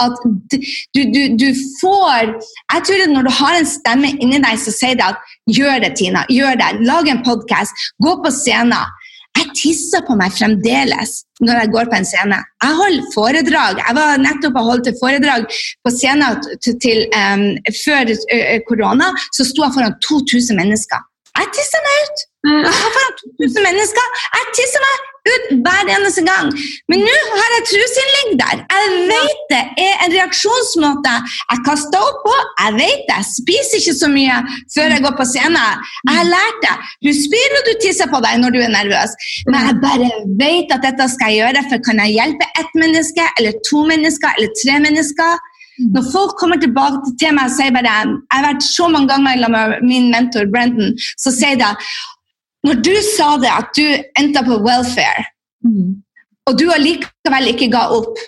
at du, du, du får Jeg tror at når du har en stemme inni deg som sier det at gjør det, Tina. Gjør det. Lag en podkast. Gå på scenen. Jeg tisser på meg fremdeles når jeg går på en scene. Jeg holder foredrag. Jeg var nettopp og holdt et foredrag på scenen til, til um, før korona. Så sto jeg foran 2000 mennesker. Jeg tisser meg ut! Foran 2000 mennesker. Jeg tisser meg ut hver eneste gang. Men nå har jeg truseinnlegg der. Jeg vet det er en reaksjonsmåte jeg kaster opp på. Jeg vet det. Jeg spiser ikke så mye før jeg går på scenen. Jeg har lært det. Du spyr og du tisser på deg når du er nervøs. Men jeg bare vet at dette skal jeg gjøre, for kan jeg hjelpe ett menneske eller to mennesker eller tre mennesker? Når folk kommer tilbake til meg og sier bare Jeg har vært så mange ganger med min mentor Brendan, så sier de Når du sa det at du endte på welfare, mm. og du allikevel ikke ga opp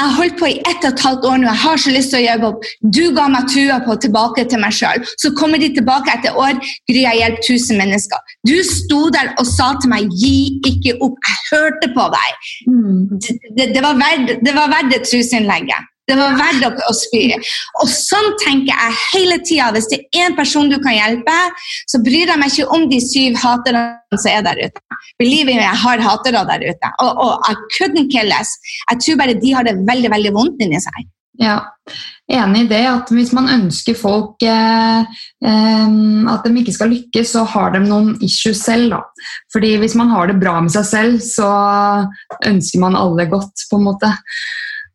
jeg har holdt på i ett og et halvt år nå, jeg har så lyst til å jobbe opp. Du ga meg trua på tilbake til meg sjøl. Så kommer de tilbake etter år. Gry jeg hjelper 1000 mennesker. Du sto der og sa til meg 'gi ikke opp'. Jeg hørte på deg. Mm. Det, det, det, var verdt, det var verdt det trusinnlegget. Det var verdt å spy. Og sånn tenker jeg hele tida. Hvis det er én person du kan hjelpe, så bryr jeg meg ikke om de syv haterne som er der ute. Believe me, jeg har hatere der ute. Og, og I couldn't kill us. Jeg tror bare de har det veldig veldig vondt inni seg. Ja, enig i det. At hvis man ønsker folk eh, eh, at de ikke skal lykkes, så har de noen issues selv. Da. Fordi hvis man har det bra med seg selv, så ønsker man alle godt, på en måte.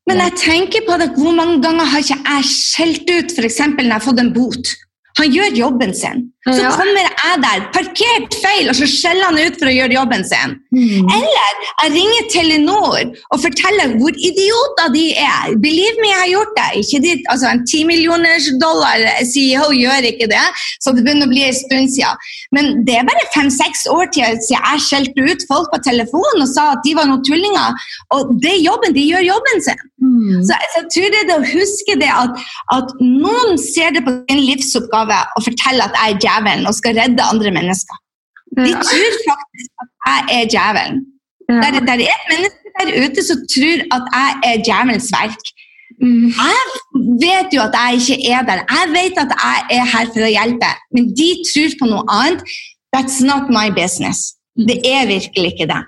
Men jeg tenker på det, hvor mange ganger har ikke jeg skjelt ut f.eks. når jeg har fått en bot? Han gjør jobben sin. Så ja. kommer jeg der, parkert feil, og så skjeller han ut for å gjøre jobben sin. Mm. Eller jeg ringer Telenor og forteller hvor idioter de er. Believe me, jeg har gjort det. Ikke de, altså En ti millioners dollar CEO gjør ikke det, så det begynner å bli en stund siden. Men det er bare fem-seks år siden jeg skjelte ut folk på telefonen og sa at de var noen tullinger. Og det er jobben, de gjør jobben sin. Mm. Så jeg tror det er det å huske det at, at noen ser det på sin livsoppgave og forteller at jeg er djevelen og skal redde andre mennesker. De tror faktisk at jeg er djevelen. Ja. Der, der, er et menneske der ute som tror at jeg er djevelens verk. Mm. Jeg vet jo at jeg ikke er der. Jeg vet at jeg er her for å hjelpe, men de tror på noe annet. That's not my business. Det er virkelig ikke det.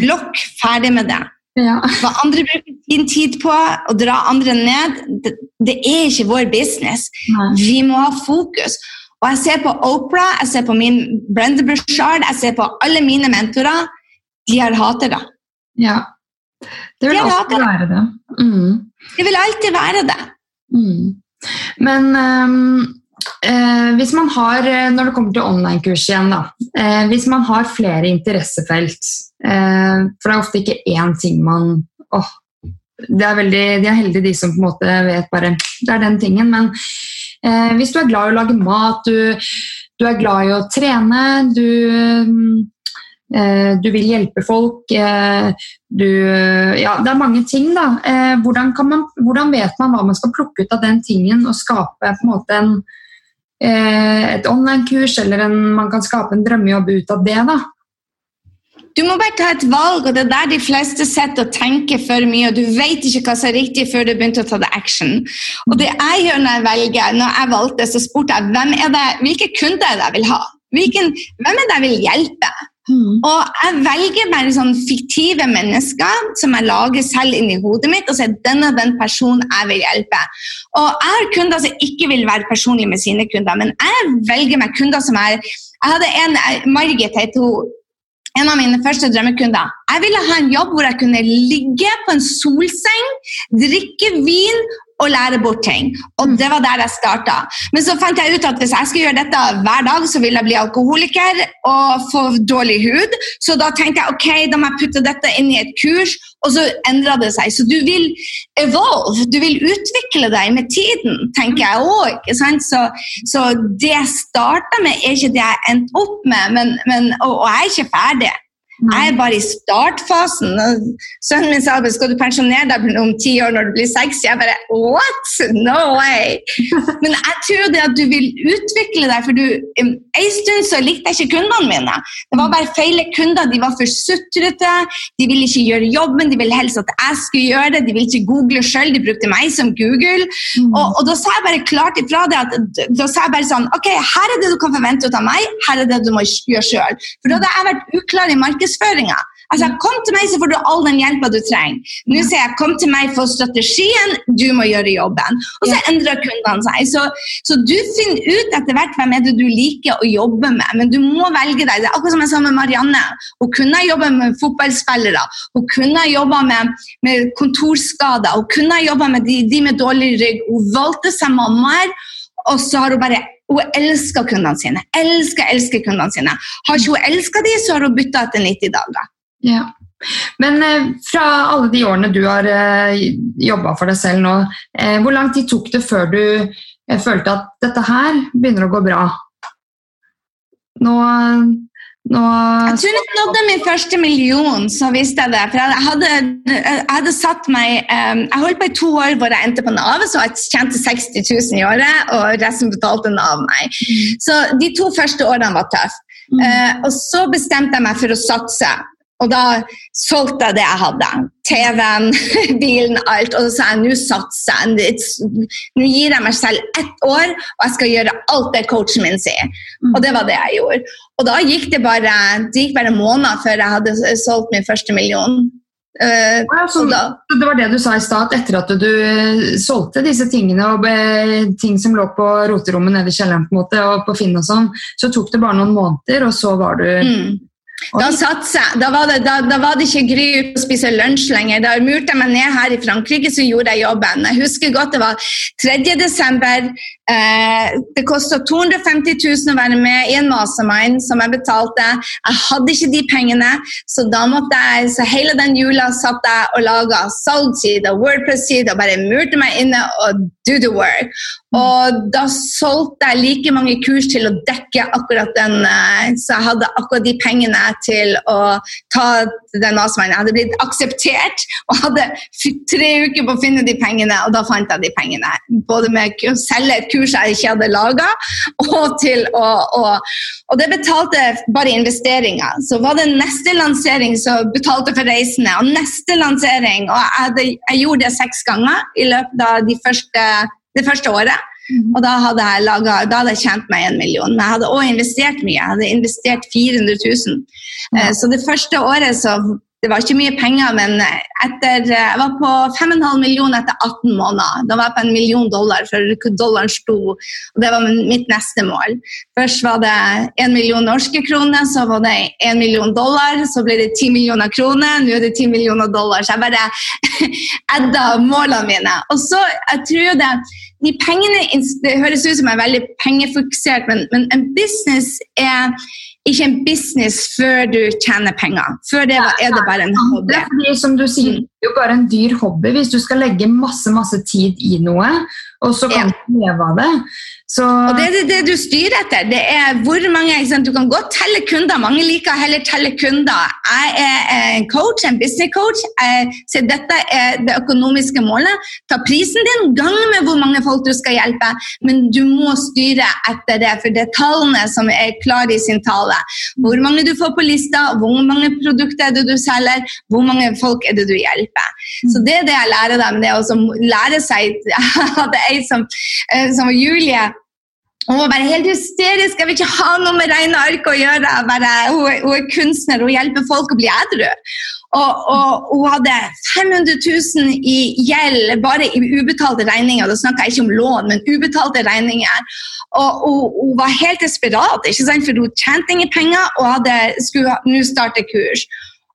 Blokk ferdig med det. Ja. Hva andre bruker sin tid på, å dra andre ned, det, det er ikke vår business. Nei. Vi må ha fokus. Og jeg ser på Opera, jeg ser på min Brenda Bushard, jeg ser på alle mine mentorer. De har hatere. Ja. Det vil de alltid være det. Mm. Det vil alltid være det. Mm. Men um, eh, hvis man har, eh, når det kommer til online-kurs igjen, da, eh, hvis man har flere interessefelt eh, For det er ofte ikke én ting man åh, det er veldig, De er heldige, de som på en måte vet bare Det er den tingen. Men Eh, hvis du er glad i å lage mat, du, du er glad i å trene, du, eh, du vil hjelpe folk du, ja, Det er mange ting, da. Hvordan, man, hvordan, vet man hva man skal plukke ut av den tingen og skape på en måte en, et online-kurs, eller en, man kan skape en drømmejobb ut av det? da? Du må bare ta et valg, og det er der de fleste sitter og tenker for mye. og Du vet ikke hva som er riktig før du begynte å ta det action. Og det jeg gjør når jeg velger, når jeg valgte, så spurte jeg hvem er det, hvilke kunder er jeg vil ha. Hvilken, hvem er det jeg vil hjelpe? Mm. Og jeg velger bare sånn fiktive mennesker som jeg lager selv inni hodet mitt, og denne er den personen jeg vil hjelpe. Og jeg har kunder som ikke vil være personlige med sine kunder, men jeg velger meg kunder som er Jeg hadde en, Margit heter hun en av mine første drømmekunder. Jeg ville ha en jobb hvor jeg kunne ligge på en solseng, drikke vin og lære bort ting. Og Det var der jeg starta. Men så fant jeg ut at hvis jeg skulle gjøre dette hver dag, så ville jeg bli alkoholiker og få dårlig hud. Så da tenkte jeg ok, da må jeg putte dette inn i et kurs, og så endra det seg. Så du vil evolve, du vil utvikle deg med tiden, tenker jeg òg. Så, så, det jeg starta med, er ikke det jeg endte opp med, men, men, og, og jeg er ikke ferdig. Jeg er bare i startfasen. Sønnen min sa skal du pensjonere deg om ti år når du blir 60. Jeg bare what? No way! [laughs] Men jeg tror det at du vil utvikle deg, for du En stund så likte jeg ikke kundene mine. Det var bare feile kunder. De var for sutrete. De ville ikke gjøre jobben, de ville helst at jeg skulle gjøre det. De ville ikke google sjøl, de brukte meg som Google. Mm. Og, og, da sa jeg bare klart ifra det at da sa jeg bare sånn Ok, her er det du kan forvente av meg, her er det du må gjøre sjøl. For da hadde jeg vært uklar i markedsføringa. Altså, Kom til meg, så får du all den hjelpa du trenger. Nå sier jeg kom til meg for strategien, du må gjøre jobben. Og så endrer kundene seg. Så, så, du finner ut etter hvert hvem er det du liker å jobbe med, men du må velge deg. Det er akkurat som jeg sa med Marianne. Hun kunne ha jobba med fotballspillere, hun kunne ha jobba med, med, kontorskader, hun kunne ha jobba med de, de, med dårlig rygg. Hun valgte seg mammaer, og så har hun bare hun elsker kundene sine. Elsker, elsker kundene sine. Har ikke hun elska dem, så har hun bytta etter 90 dager. Ja. Men eh, fra alle de årene du har eh, jobba for deg selv nå, eh, hvor lang tid tok det før du eh, følte at dette her begynner å gå bra? Nå nå... Jeg tror jeg nådde min første million, så visste jeg det. For jeg hadde, jeg hadde satt meg um, Jeg holdt på i to år hvor jeg endte på Nav, så jeg tjente 60 000 i året, og resten betalte Nav meg. Mm. Så de to første årene var tøffe. Mm. Uh, og så bestemte jeg meg for å satse. Og da solgte jeg det jeg hadde. TV-en, [laughs] bilen, alt. Og så sa jeg nå satser jeg. Nå gir jeg meg selv ett år, og jeg skal gjøre alt det coachen min sier. Og det var det jeg gjorde. Og da gikk det bare, det gikk bare måneder før jeg hadde solgt min første million. Uh, ja, så, det var det du sa i stad, etter at du uh, solgte disse tingene, og be, ting som lå på roterommet nede i kjelleren på en måte, og på Finn og sånn, så tok det bare noen måneder, og så var du mm. Da jeg. Da var, det, da, da var det ikke Gry å spise lunsj lenger. Da murte jeg meg ned her i Frankrike, så gjorde jeg jobben. Jeg husker godt det var 3. desember. Eh, det kosta 250 000 å være med i en mastermind som jeg betalte. Jeg hadde ikke de pengene, så da måtte jeg så hele den jula satt jeg og laga og Wordpress-side og bare murte meg inne og do the work. Og da solgte jeg like mange kurs til å dekke akkurat den, eh, så jeg hadde akkurat de pengene til å ta den avsmannen. Jeg hadde blitt akseptert og hadde tre uker på å finne de pengene, og da fant jeg de pengene. Både med å selge et kurs jeg ikke hadde laga, og til å, å og det betalte bare investeringer. Så var det neste lansering som betalte for reisene, og neste lansering Og jeg, hadde, jeg gjorde det seks ganger i løpet av de første, det første året. Og da hadde, jeg laget, da hadde jeg tjent meg en million. Men jeg hadde også investert mye. Jeg hadde investert 400 000. Ja. Så det første året så det var ikke mye penger, men etter, jeg var på 5,5 millioner etter 18 måneder. Da var jeg på en million dollar, for dollaren sto. og Det var mitt neste mål. Først var det 1 million norske kroner, så var det 1 million dollar. Så ble det 10 millioner kroner, nå er det 10 millioner dollar. Så jeg bare [laughs] edda målene mine. Og så, jeg tror det de pengene, Det høres ut som jeg er veldig pengefokusert, men, men en business er ikke en business før du tjener penger. Før det er det bare en hobby. Det er fordi, som du sier, mm. det er jo bare en dyr hobby hvis du skal legge masse masse tid i noe, og så kan du leve av det. Så... Og det er det du styrer etter. Det er hvor mange, Du kan godt telle kunder. Mange liker heller telle kunder. Jeg er en coach, en business coach. Så dette er det økonomiske målet. Ta prisen din, gang med hvor mange folk du skal hjelpe, men du må styre etter det, for det er tallene som er klare i sin tale. Hvor mange du får på lista, hvor mange produkter er det du selger, hvor mange folk er det du hjelper. Så det er det jeg lærer dem. Det er å lære seg [laughs] Jeg hadde ei som, eh, som Julie hun var bare helt hysterisk. Jeg vil ikke ha noe med regneark å gjøre. Bare, hun, er, hun, er kunstner, hun hjelper folk å bli edru. Og, og, hun hadde 500 000 i gjeld bare i ubetalte regninger. Da snakker jeg ikke om lån, men ubetalte regninger. Og, og hun var helt desperat, for hun tjente ingen penger og hadde, skulle nå starte kurs.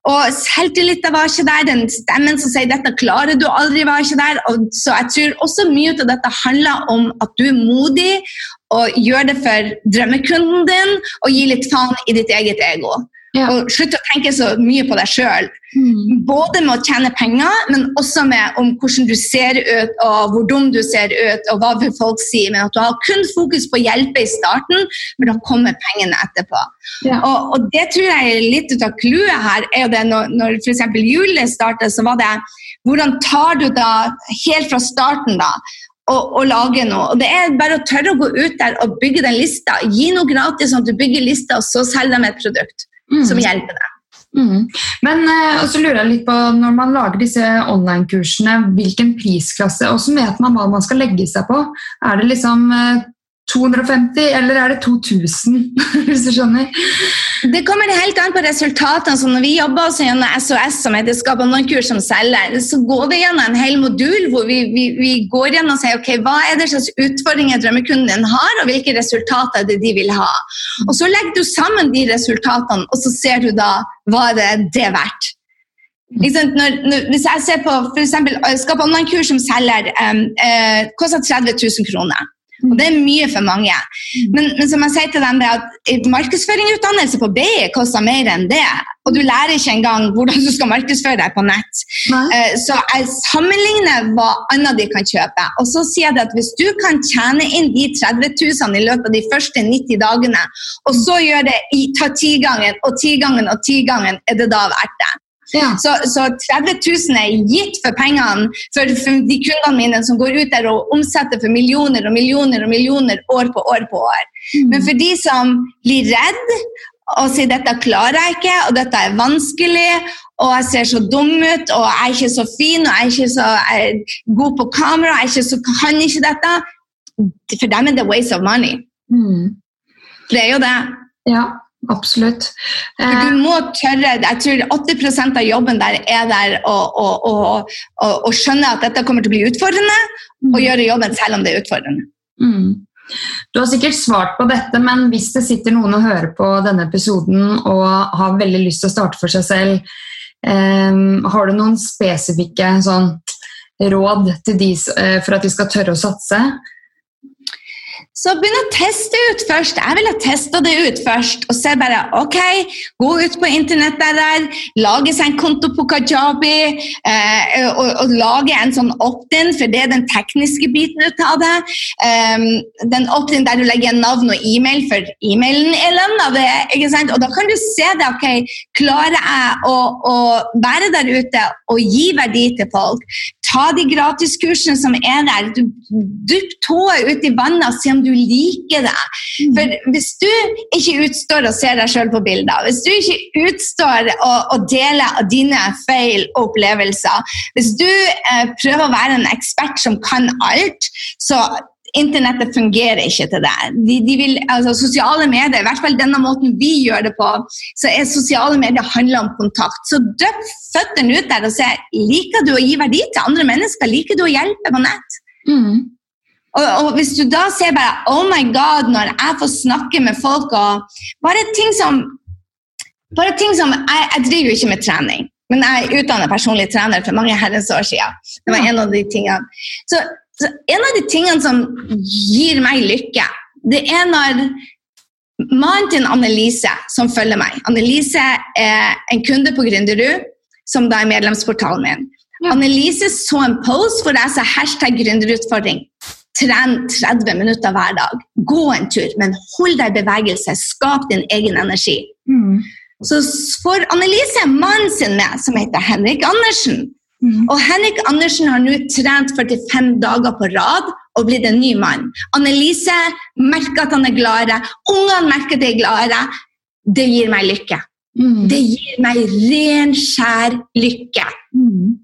Og selvtilliten var ikke der. Den stemmen som sier 'dette klarer du aldri', var ikke der. Og så jeg tror også mye av dette handler om at du er modig og gjør det for drømmekunden din, og gir litt faen i ditt eget ego. Ja. Og slutt å tenke så mye på deg sjøl. Mm. Både med å tjene penger, men også med om hvordan du ser ut, og hvor dum du ser ut, og hva vil folk si. Men at du har kun fokus på å hjelpe i starten, for da kommer pengene etterpå. Ja. Og, og det tror jeg er litt ut av clouet her. er jo det Når, når f.eks. julet startet, så var det hvordan tar du da helt fra starten da og, og lage noe. Og Det er bare å tørre å gå ut der og bygge den lista. Gi noe gratis, sånn at du bygger lista, og så selger de et produkt Mm. som hjelper deg. Mm. Men eh, så lurer jeg litt på, når man lager disse online-kursene, hvilken prisklasse, hvordan vet man hva man skal legge seg på? Er det liksom eh, 250, eller er det 2000, [laughs] hvis du skjønner? Det kommer helt an på resultatene. så Når vi jobber oss gjennom SOS, som heter Skap online-kurs som selger, så går vi gjennom en hel modul hvor vi, vi, vi går gjennom og sier ok, hva er det slags utfordringer drømmekunden din har, og hvilke resultater det de vil ha. Og Så legger du sammen de resultatene, og så ser du da hva det det er verdt. Liksom. Når, når, hvis jeg ser på eksempel, Skap online-kurs som selger, um, eh, koster 30 000 kroner. Og det er mye for mange. Men, men som jeg sier til dem, det at markedsføringsutdannelse på BI koster mer enn det. Og du lærer ikke engang hvordan du skal markedsføre deg på nett. Eh, Så jeg sammenligner hva annet de kan kjøpe. Og så sier jeg at hvis du kan tjene inn de 30 000 i løpet av de første 90 dagene, og så gjør det i, ta tigangen og tigangen og tigangen, er det da verdt det. Ja. Så, så 30 000 er gitt for pengene for, for de kundene mine som går ut der og omsetter for millioner og millioner og millioner år på år på år. Men for de som blir redd og sier dette klarer jeg ikke, og dette er vanskelig, og jeg ser så dum ut, og jeg er ikke så fin, og jeg er ikke så er god på kamera, jeg er ikke så, kan ikke dette, for dem er det waste of money. Mm. Det er jo det. ja, absolutt. Eh, Du må tørre, jeg tror 80% av jobben der er der å, å, å, å, skjønne at dette kommer til å bli utfordrende, og gjøre jobben selv om det er utfordrende. Mm. Du har sikkert svart på dette, men hvis det sitter noen og hører på denne episoden og har veldig lyst til å starte for seg selv, um, har du noen spesifikke sånn, råd til de, eh, for at de skal tørre å satse? Så begynn å teste ut først. Jeg ville testa det ut først. Og se bare OK, gå ut på internett der, lage seg en konto på Kajabi, eh, og, og lage en sånn opt-in, for det er den tekniske biten ut av det. Um, den opt-in der du legger igjen navn og e-mail, for e-mailen er lønna. det? Og da kan du se det. OK, klarer jeg å, å være der ute og gi verdi til folk? Ta de gratiskursene som er der. Du, Dypp tåa ut i vannet og se om du liker det. For hvis du ikke utstår å se deg sjøl på bilder, hvis du ikke utstår å, å dele av dine feil og opplevelser, hvis du eh, prøver å være en ekspert som kan alt, så Internettet fungerer ikke til det. De, de vil, altså, sosiale medier, i hvert fall denne måten vi gjør det på, så er sosiale medier handler om kontakt. Så døpp føttene ut der og se liker du å gi verdi til andre mennesker. Liker du å hjelpe på nett? Mm. Og, og hvis du da ser bare Oh my God, når jeg får snakke med folk og Bare ting som bare ting som Jeg, jeg driver jo ikke med trening, men jeg er utdannet personlig trener for mange herrens år siden. Det var en av de tingene. Så, så en av de tingene som gir meg lykke, det er når mannen til Annelise, som følger meg Annelise er en kunde på Gründerud, som da er medlemsportalen min. Annelise så en post hvor jeg sa hashtag gründerutfordring. Tren 30 minutter hver dag. Gå en tur, men hold deg i bevegelse. Skap din egen energi. Mm. Så får Annelise mannen sin med, som heter Henrik Andersen. Mm. Og Henrik Andersen har nå trent 45 dager på rad og blitt en ny mann. Annelise merker at han er gladere. Ungene merker at de er gladere. Det gir meg lykke. Mm. Det gir meg ren, skjær lykke. Mm.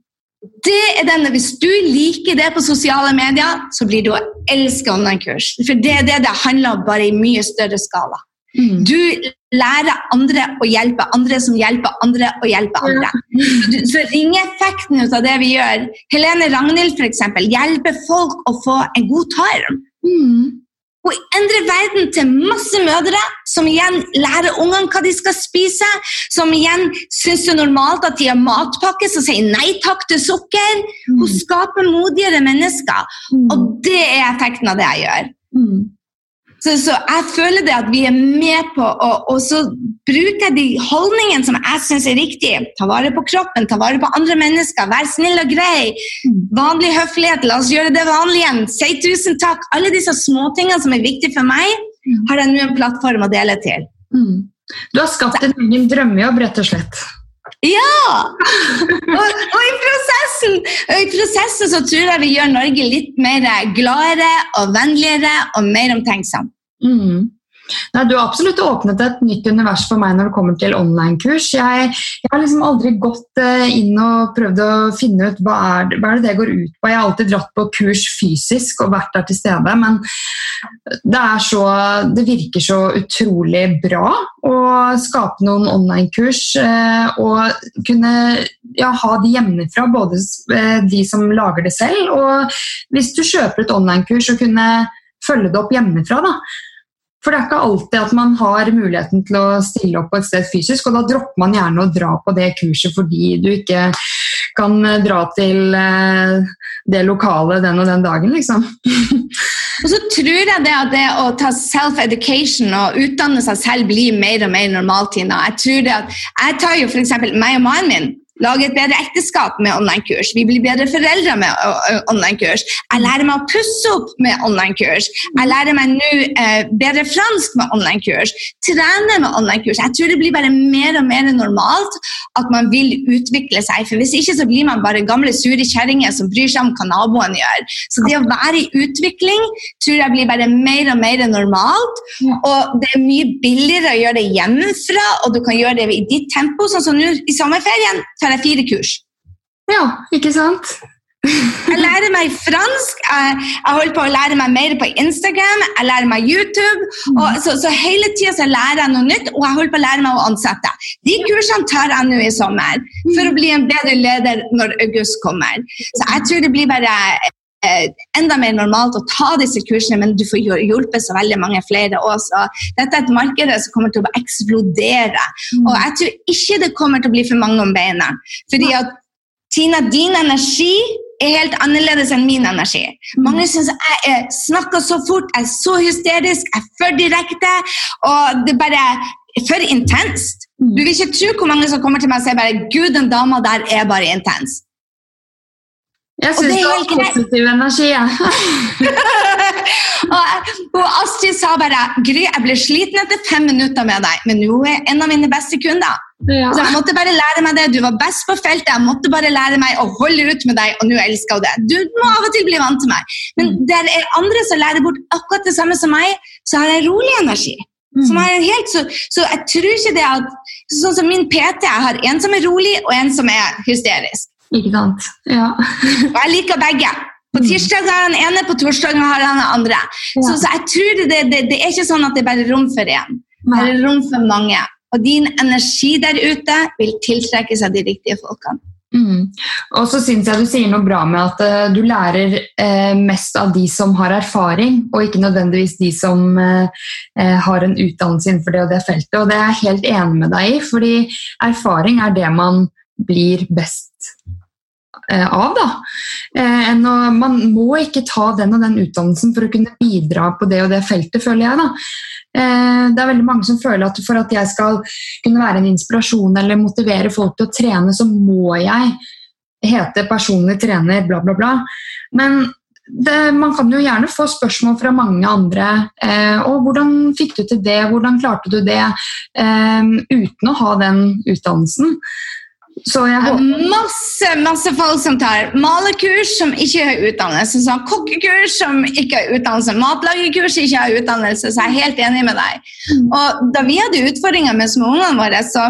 Det er denne, Hvis du liker det på sosiale medier, så blir du å elske online-kurs. For det er det det handler om, bare i mye større skala. Mm. Du lærer andre å hjelpe andre som hjelper andre å hjelpe andre. Du- Så ringeffekten ut av det vi gjør Helene Ragnhild eksempel, hjelper folk å få en god tarm. Mm. Hun endrer verden til masse mødre, som igjen lærer ungene hva de skal spise, som igjen syns det er normalt at de har matpakke, som sier nei takk til sukker. Hun skaper modigere mennesker, Mm. og det er effekten av det jeg gjør. Mm. Så, så jeg føler det at vi er med på å også bruker jeg de holdningene som jeg syns er riktige. Ta vare på kroppen, ta vare på andre mennesker, vær snill og grei. Vanlig høflighet, la oss gjøre det vanlig igjen. Si tusen takk. Alle disse småtingene som er viktige for meg, har jeg nå en plattform å dele til. Mm. Du har skapt en egen drømmejobb, rett og slett. Ja! Og, og, i prosessen, og, i prosessen, så tror jeg vi gjør Norge litt mer gladere og vennligere og mer omtenksom. Mm. Nei, Du har absolutt åpnet et nytt univers for meg når det kommer til online-kurs. Jeg, jeg, har liksom aldri gått uh, inn og prøvd å finne ut hva er, hva er det det går ut på. Jeg har alltid dratt på kurs fysisk og vært der til stede, men det, så, det virker så utrolig bra å skape noen online-kurs uh, og kunne ja, ha de hjemmefra, både uh, de som lager det selv, og hvis du kjøper et online-kurs, og kunne følge det opp hjemmefra. da for det er ikke alltid at man har muligheten til å stille opp på et sted fysisk, og da dropper man gjerne å dra på det kurset fordi du ikke kan dra til eh, det lokalet den og den dagen, liksom. [laughs] og så tror jeg det at det å ta self-education og utdanne seg selv blir mer og mer normalt. Jeg tror det at jeg tar jo f.eks. meg og mannen min lage et bedre ekteskap med online-kurs. Vi blir bedre foreldre med online-kurs. Jeg lærer meg å pusse opp med online-kurs. Jeg lærer meg nå eh, bedre fransk med online-kurs. Trene med online-kurs. Jeg tror det blir bare mer og mer normalt at man vil utvikle seg. For Hvis ikke så blir man bare gamle, sure kjerringer som bryr seg om hva naboen gjør. Så det å være i utvikling tror jeg blir bare mer og mer normalt. Og det er mye billigere å gjøre det hjemmefra, og du kan gjøre det i ditt tempo. Sånn som nå i sommerferien tar jeg fire kurs. Ja, ikke sant? jeg lærer meg fransk, jeg, jeg, holder på å lære meg mer på Instagram, jeg lærer meg YouTube. Og, så, så, hele tida lærer jeg noe nytt, og jeg holder på å lære meg å ansette. De kursene tar jeg nå i sommer for å bli en bedre leder når august kommer. Så jeg tror det blir bare enda mer normalt å ta disse kursene, men du får hjulpet så veldig mange flere også. Dette er et marked som kommer til å eksplodere. Og jeg tror ikke det kommer til å bli for mange om beina. Fordi at Tina, din energi er helt annerledes enn min energi. Mange syns jeg snakker så fort, jeg er så hysterisk, jeg er for direkte. Og det er bare for intenst. Du vil ikke tro hvor mange som kommer til meg og sier bare 'Gud, den dama der er bare intens'. Jeg syns du har positiv energi, ja. [laughs] og, og, Astrid sa bare 'Gry, jeg ble sliten etter fem minutter med deg, men nå er en av mine beste kunder'. Ja. Så jeg måtte bare lære meg det. Du var best på feltet. Jeg måtte bare lære meg å holde ut med deg, og nå elsker jeg det. Du må av og til bli vant til meg. Men mm. det er andre som lærer bort akkurat det samme som meg, så har jeg rolig energi. Mm. Helt, så, så jeg tror ikke det at Sånn som min PT, jeg har en som er rolig, og en som er hysterisk. Ikke sant. Ja. [laughs] og jeg liker begge. På mm. tirsdag har han ene, på torsdag har han den andre. Ja. Så, så, jeg tror det, det, det, er ikke sånn at det er bare rom for én. Det er rom for mange. Og din energi der ute vil tiltrekke seg de riktige folkene. Mm. Og så syns jeg du sier noe bra med at uh, du lærer uh, mest av de som har erfaring, og ikke nødvendigvis de som uh, har en utdannelse innenfor det og det feltet. Og det er jeg helt enig med deg i, fordi erfaring er det man blir best av. Da. Eh, man må ikke ta den og den utdannelsen for å kunne bidra på det og det feltet, føler jeg. da. Eh, det er veldig mange som føler at for at jeg skal kunne være en inspirasjon eller motivere folk til å trene, så må jeg hete personlig trener, bla, bla, bla. Men det, man kan jo gjerne få spørsmål fra mange andre. Eh, og 'Hvordan fikk du til det? Hvordan klarte du det?' Eh, uten å ha den utdannelsen. Så jeg håper masse, masse folk som tar malerkurs som ikke har utdannelse, sånn kokkekurs som ikke har utdannelse, matlagerkurs som ikke har utdannelse, så jeg er helt enig med deg. Og da vi hadde utfordringer med småungene våre, så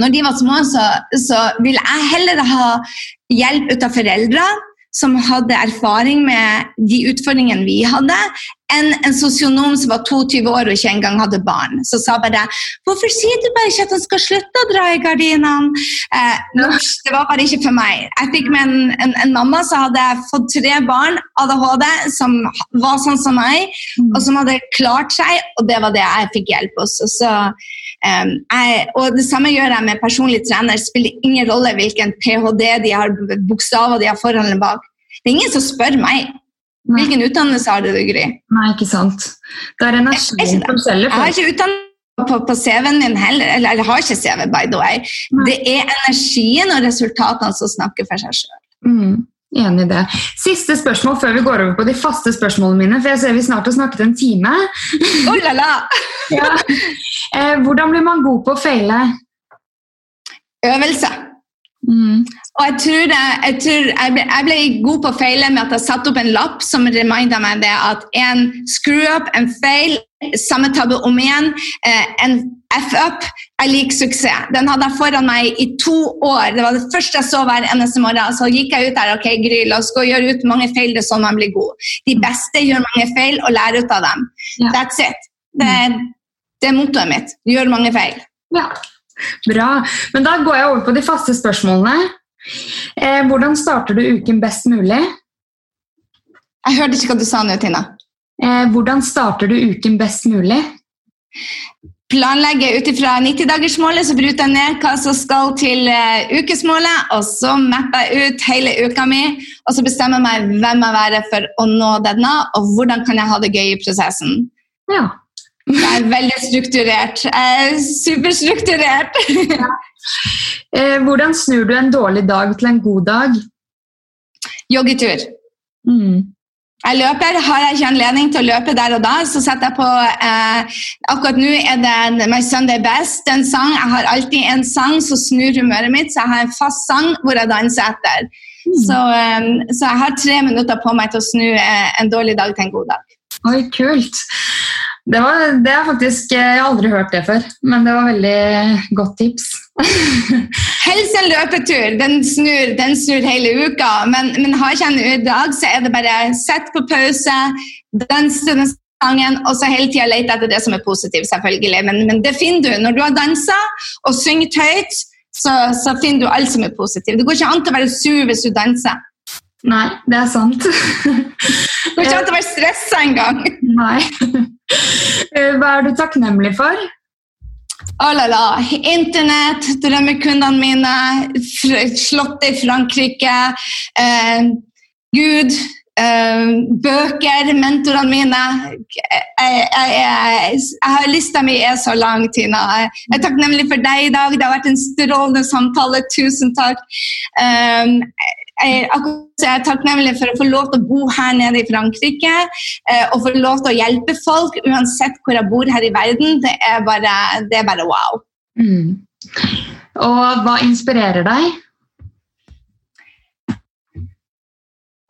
når de var små, så, så ville jeg heller ha hjelp ut av foreldre som hadde erfaring med de utfordringene vi hadde, enn en sosionom som var 22 år og ikke engang hadde barn. som sa bare 'Hvorfor sier du bare ikke at han skal slutte å dra i gardinene?' Eh, det var bare ikke for meg. Jeg fikk med en, en, en, mamma som hadde fått tre barn, ADHD, som var sånn som meg, og som hadde klart seg, og det var det jeg fikk hjelp hos. Så, um, jeg, og det samme gjør jeg med personlig trener. Det spiller ingen rolle hvilken ph.d. de har, bokstaver de har foran eller bak. Det er ingen som spør meg. Hvilken utdannelse har du, Gry? Nei, ikke sant. Det er energien som selger. Jeg har ikke utdannelse på, på CV-en min heller. Eller jeg har ikke CV, by the way. Det er energien og resultatene som snakker for seg sjøl. Mm, enig i det. Siste spørsmål før vi går over på de faste spørsmålene mine. For jeg ser vi snart har snakket en time. Oh, la, la. [laughs] ja. eh, hvordan blir man god på å feile? Øvelse. Mm. Og jeg tror, jeg, jeg, tror jeg, ble, jeg, ble, god på å feile med at jeg satte opp en lapp som reminda meg det at en screw-up, en feil, samme tabbe om igjen, eh, en F-up er lik suksess. Den hadde jeg foran meg i to år. Det var det første jeg så hver eneste morgen. Så gikk jeg ut der. ok, Gry, la oss gå og gjøre ut mange feil, det er sånn man blir god. De beste gjør mange feil og lærer ut av dem. Ja. That's it. Det, det er mottoet mitt. Gjør mange feil. Ja. Bra. Men da går jeg over på de faste spørsmålene. Eh, hvordan starter du uken best mulig? Jeg hørte ikke hva du sa nå, Tina. Eh, hvordan starter du uken best mulig? Planlegge ut ifra 90-dagersmålet, så bryter jeg ned hva som skal til uh, ukesmålet. Og så mapper jeg ut hele uka mi, og så bestemmer jeg meg hvem jeg være for å nå denne, og hvordan kan jeg ha det gøy i prosessen. Ja. Jeg er veldig strukturert. Jeg er superstrukturert. [laughs] ja. Eh, hvordan snur du en dårlig dag til en god dag? Joggetur. Mm. Jeg løper. Har jeg ikke anledning til å løpe der og da, så setter jeg på eh, Akkurat nå er det My Sunday Best, en sang. Jeg har alltid en sang som snur humøret mitt, så jeg har en fast sang hvor jeg danser etter. Mm. Så, eh, så, jeg har tre minutter på meg til å snu eh, en dårlig dag til en god dag. Oi, kult. Det, var, det er faktisk, Jeg har aldri hørt det før, men det var veldig godt tips. [laughs] Helst en løpetur. Den snur, den snur hele uka. Men, men har ikke en dag, så er det bare sett på pause, dans den sangen, og så hele tida lete etter det som er positivt, selvfølgelig. Men, men det finner du. Når du har dansa og syngt høyt, så, så finner du alt som er positivt. Det går ikke an til å være sur hvis du danser. Nei, det er sant. [laughs] det går ikke hatt å være stressa engang. Nei. [laughs] Eh, hva er du takknemlig for? Oh la la. Internett, drømmekundene mine, Slottet i Frankrike, eh, Gud, eh, bøker, mentorene mine. Jeg, jeg, jeg, jeg har Lista mi er så lang, Tina. Jeg er takknemlig for deg i dag. Det har vært en strålende samtale. Tusen takk. Um, jeg, er takknemlig for å få lov til å bo her nede i Frankrike eh, og få lov til å hjelpe folk uansett hvor jeg bor her i verden. Det er bare, det er bare wow. Mm. Og hva inspirerer deg?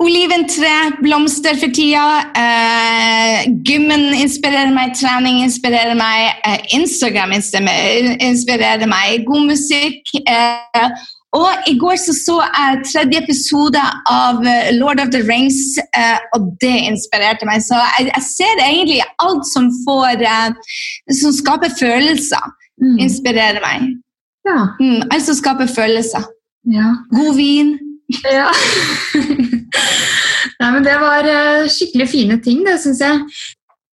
Oliventre, blomster for tida. Uh, gymmen inspirerer meg, trening inspirerer meg, uh, Instagram inspirerer meg, god musikk. Eh, og I går så, så jeg tredje episode av eh, Lord of the Rings, eh, og det inspirerte meg. Så jeg, jeg ser egentlig alt som får eh, Som skaper følelser, mm. inspirerer meg. Ja. Mm, alt som skaper følelser. Ja. God vin. [laughs] Ja. Nei, men det var skikkelig fine ting, det syns jeg.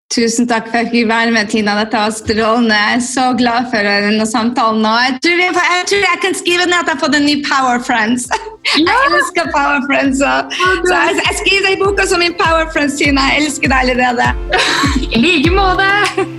Tusen takk for at jeg fikk være med, Tina. Dette var strålende. Jeg er så glad for denne samtalen. Og jeg tror jeg, jeg, tror jeg kan skrive ned at jeg har fått en ny Power Friends. [laughs] Ja. Jeg elsker Power Friends. Så, så jeg, jeg, skriver det i boka som min Power Friends, Tina. Jeg elsker deg allerede. I like måte.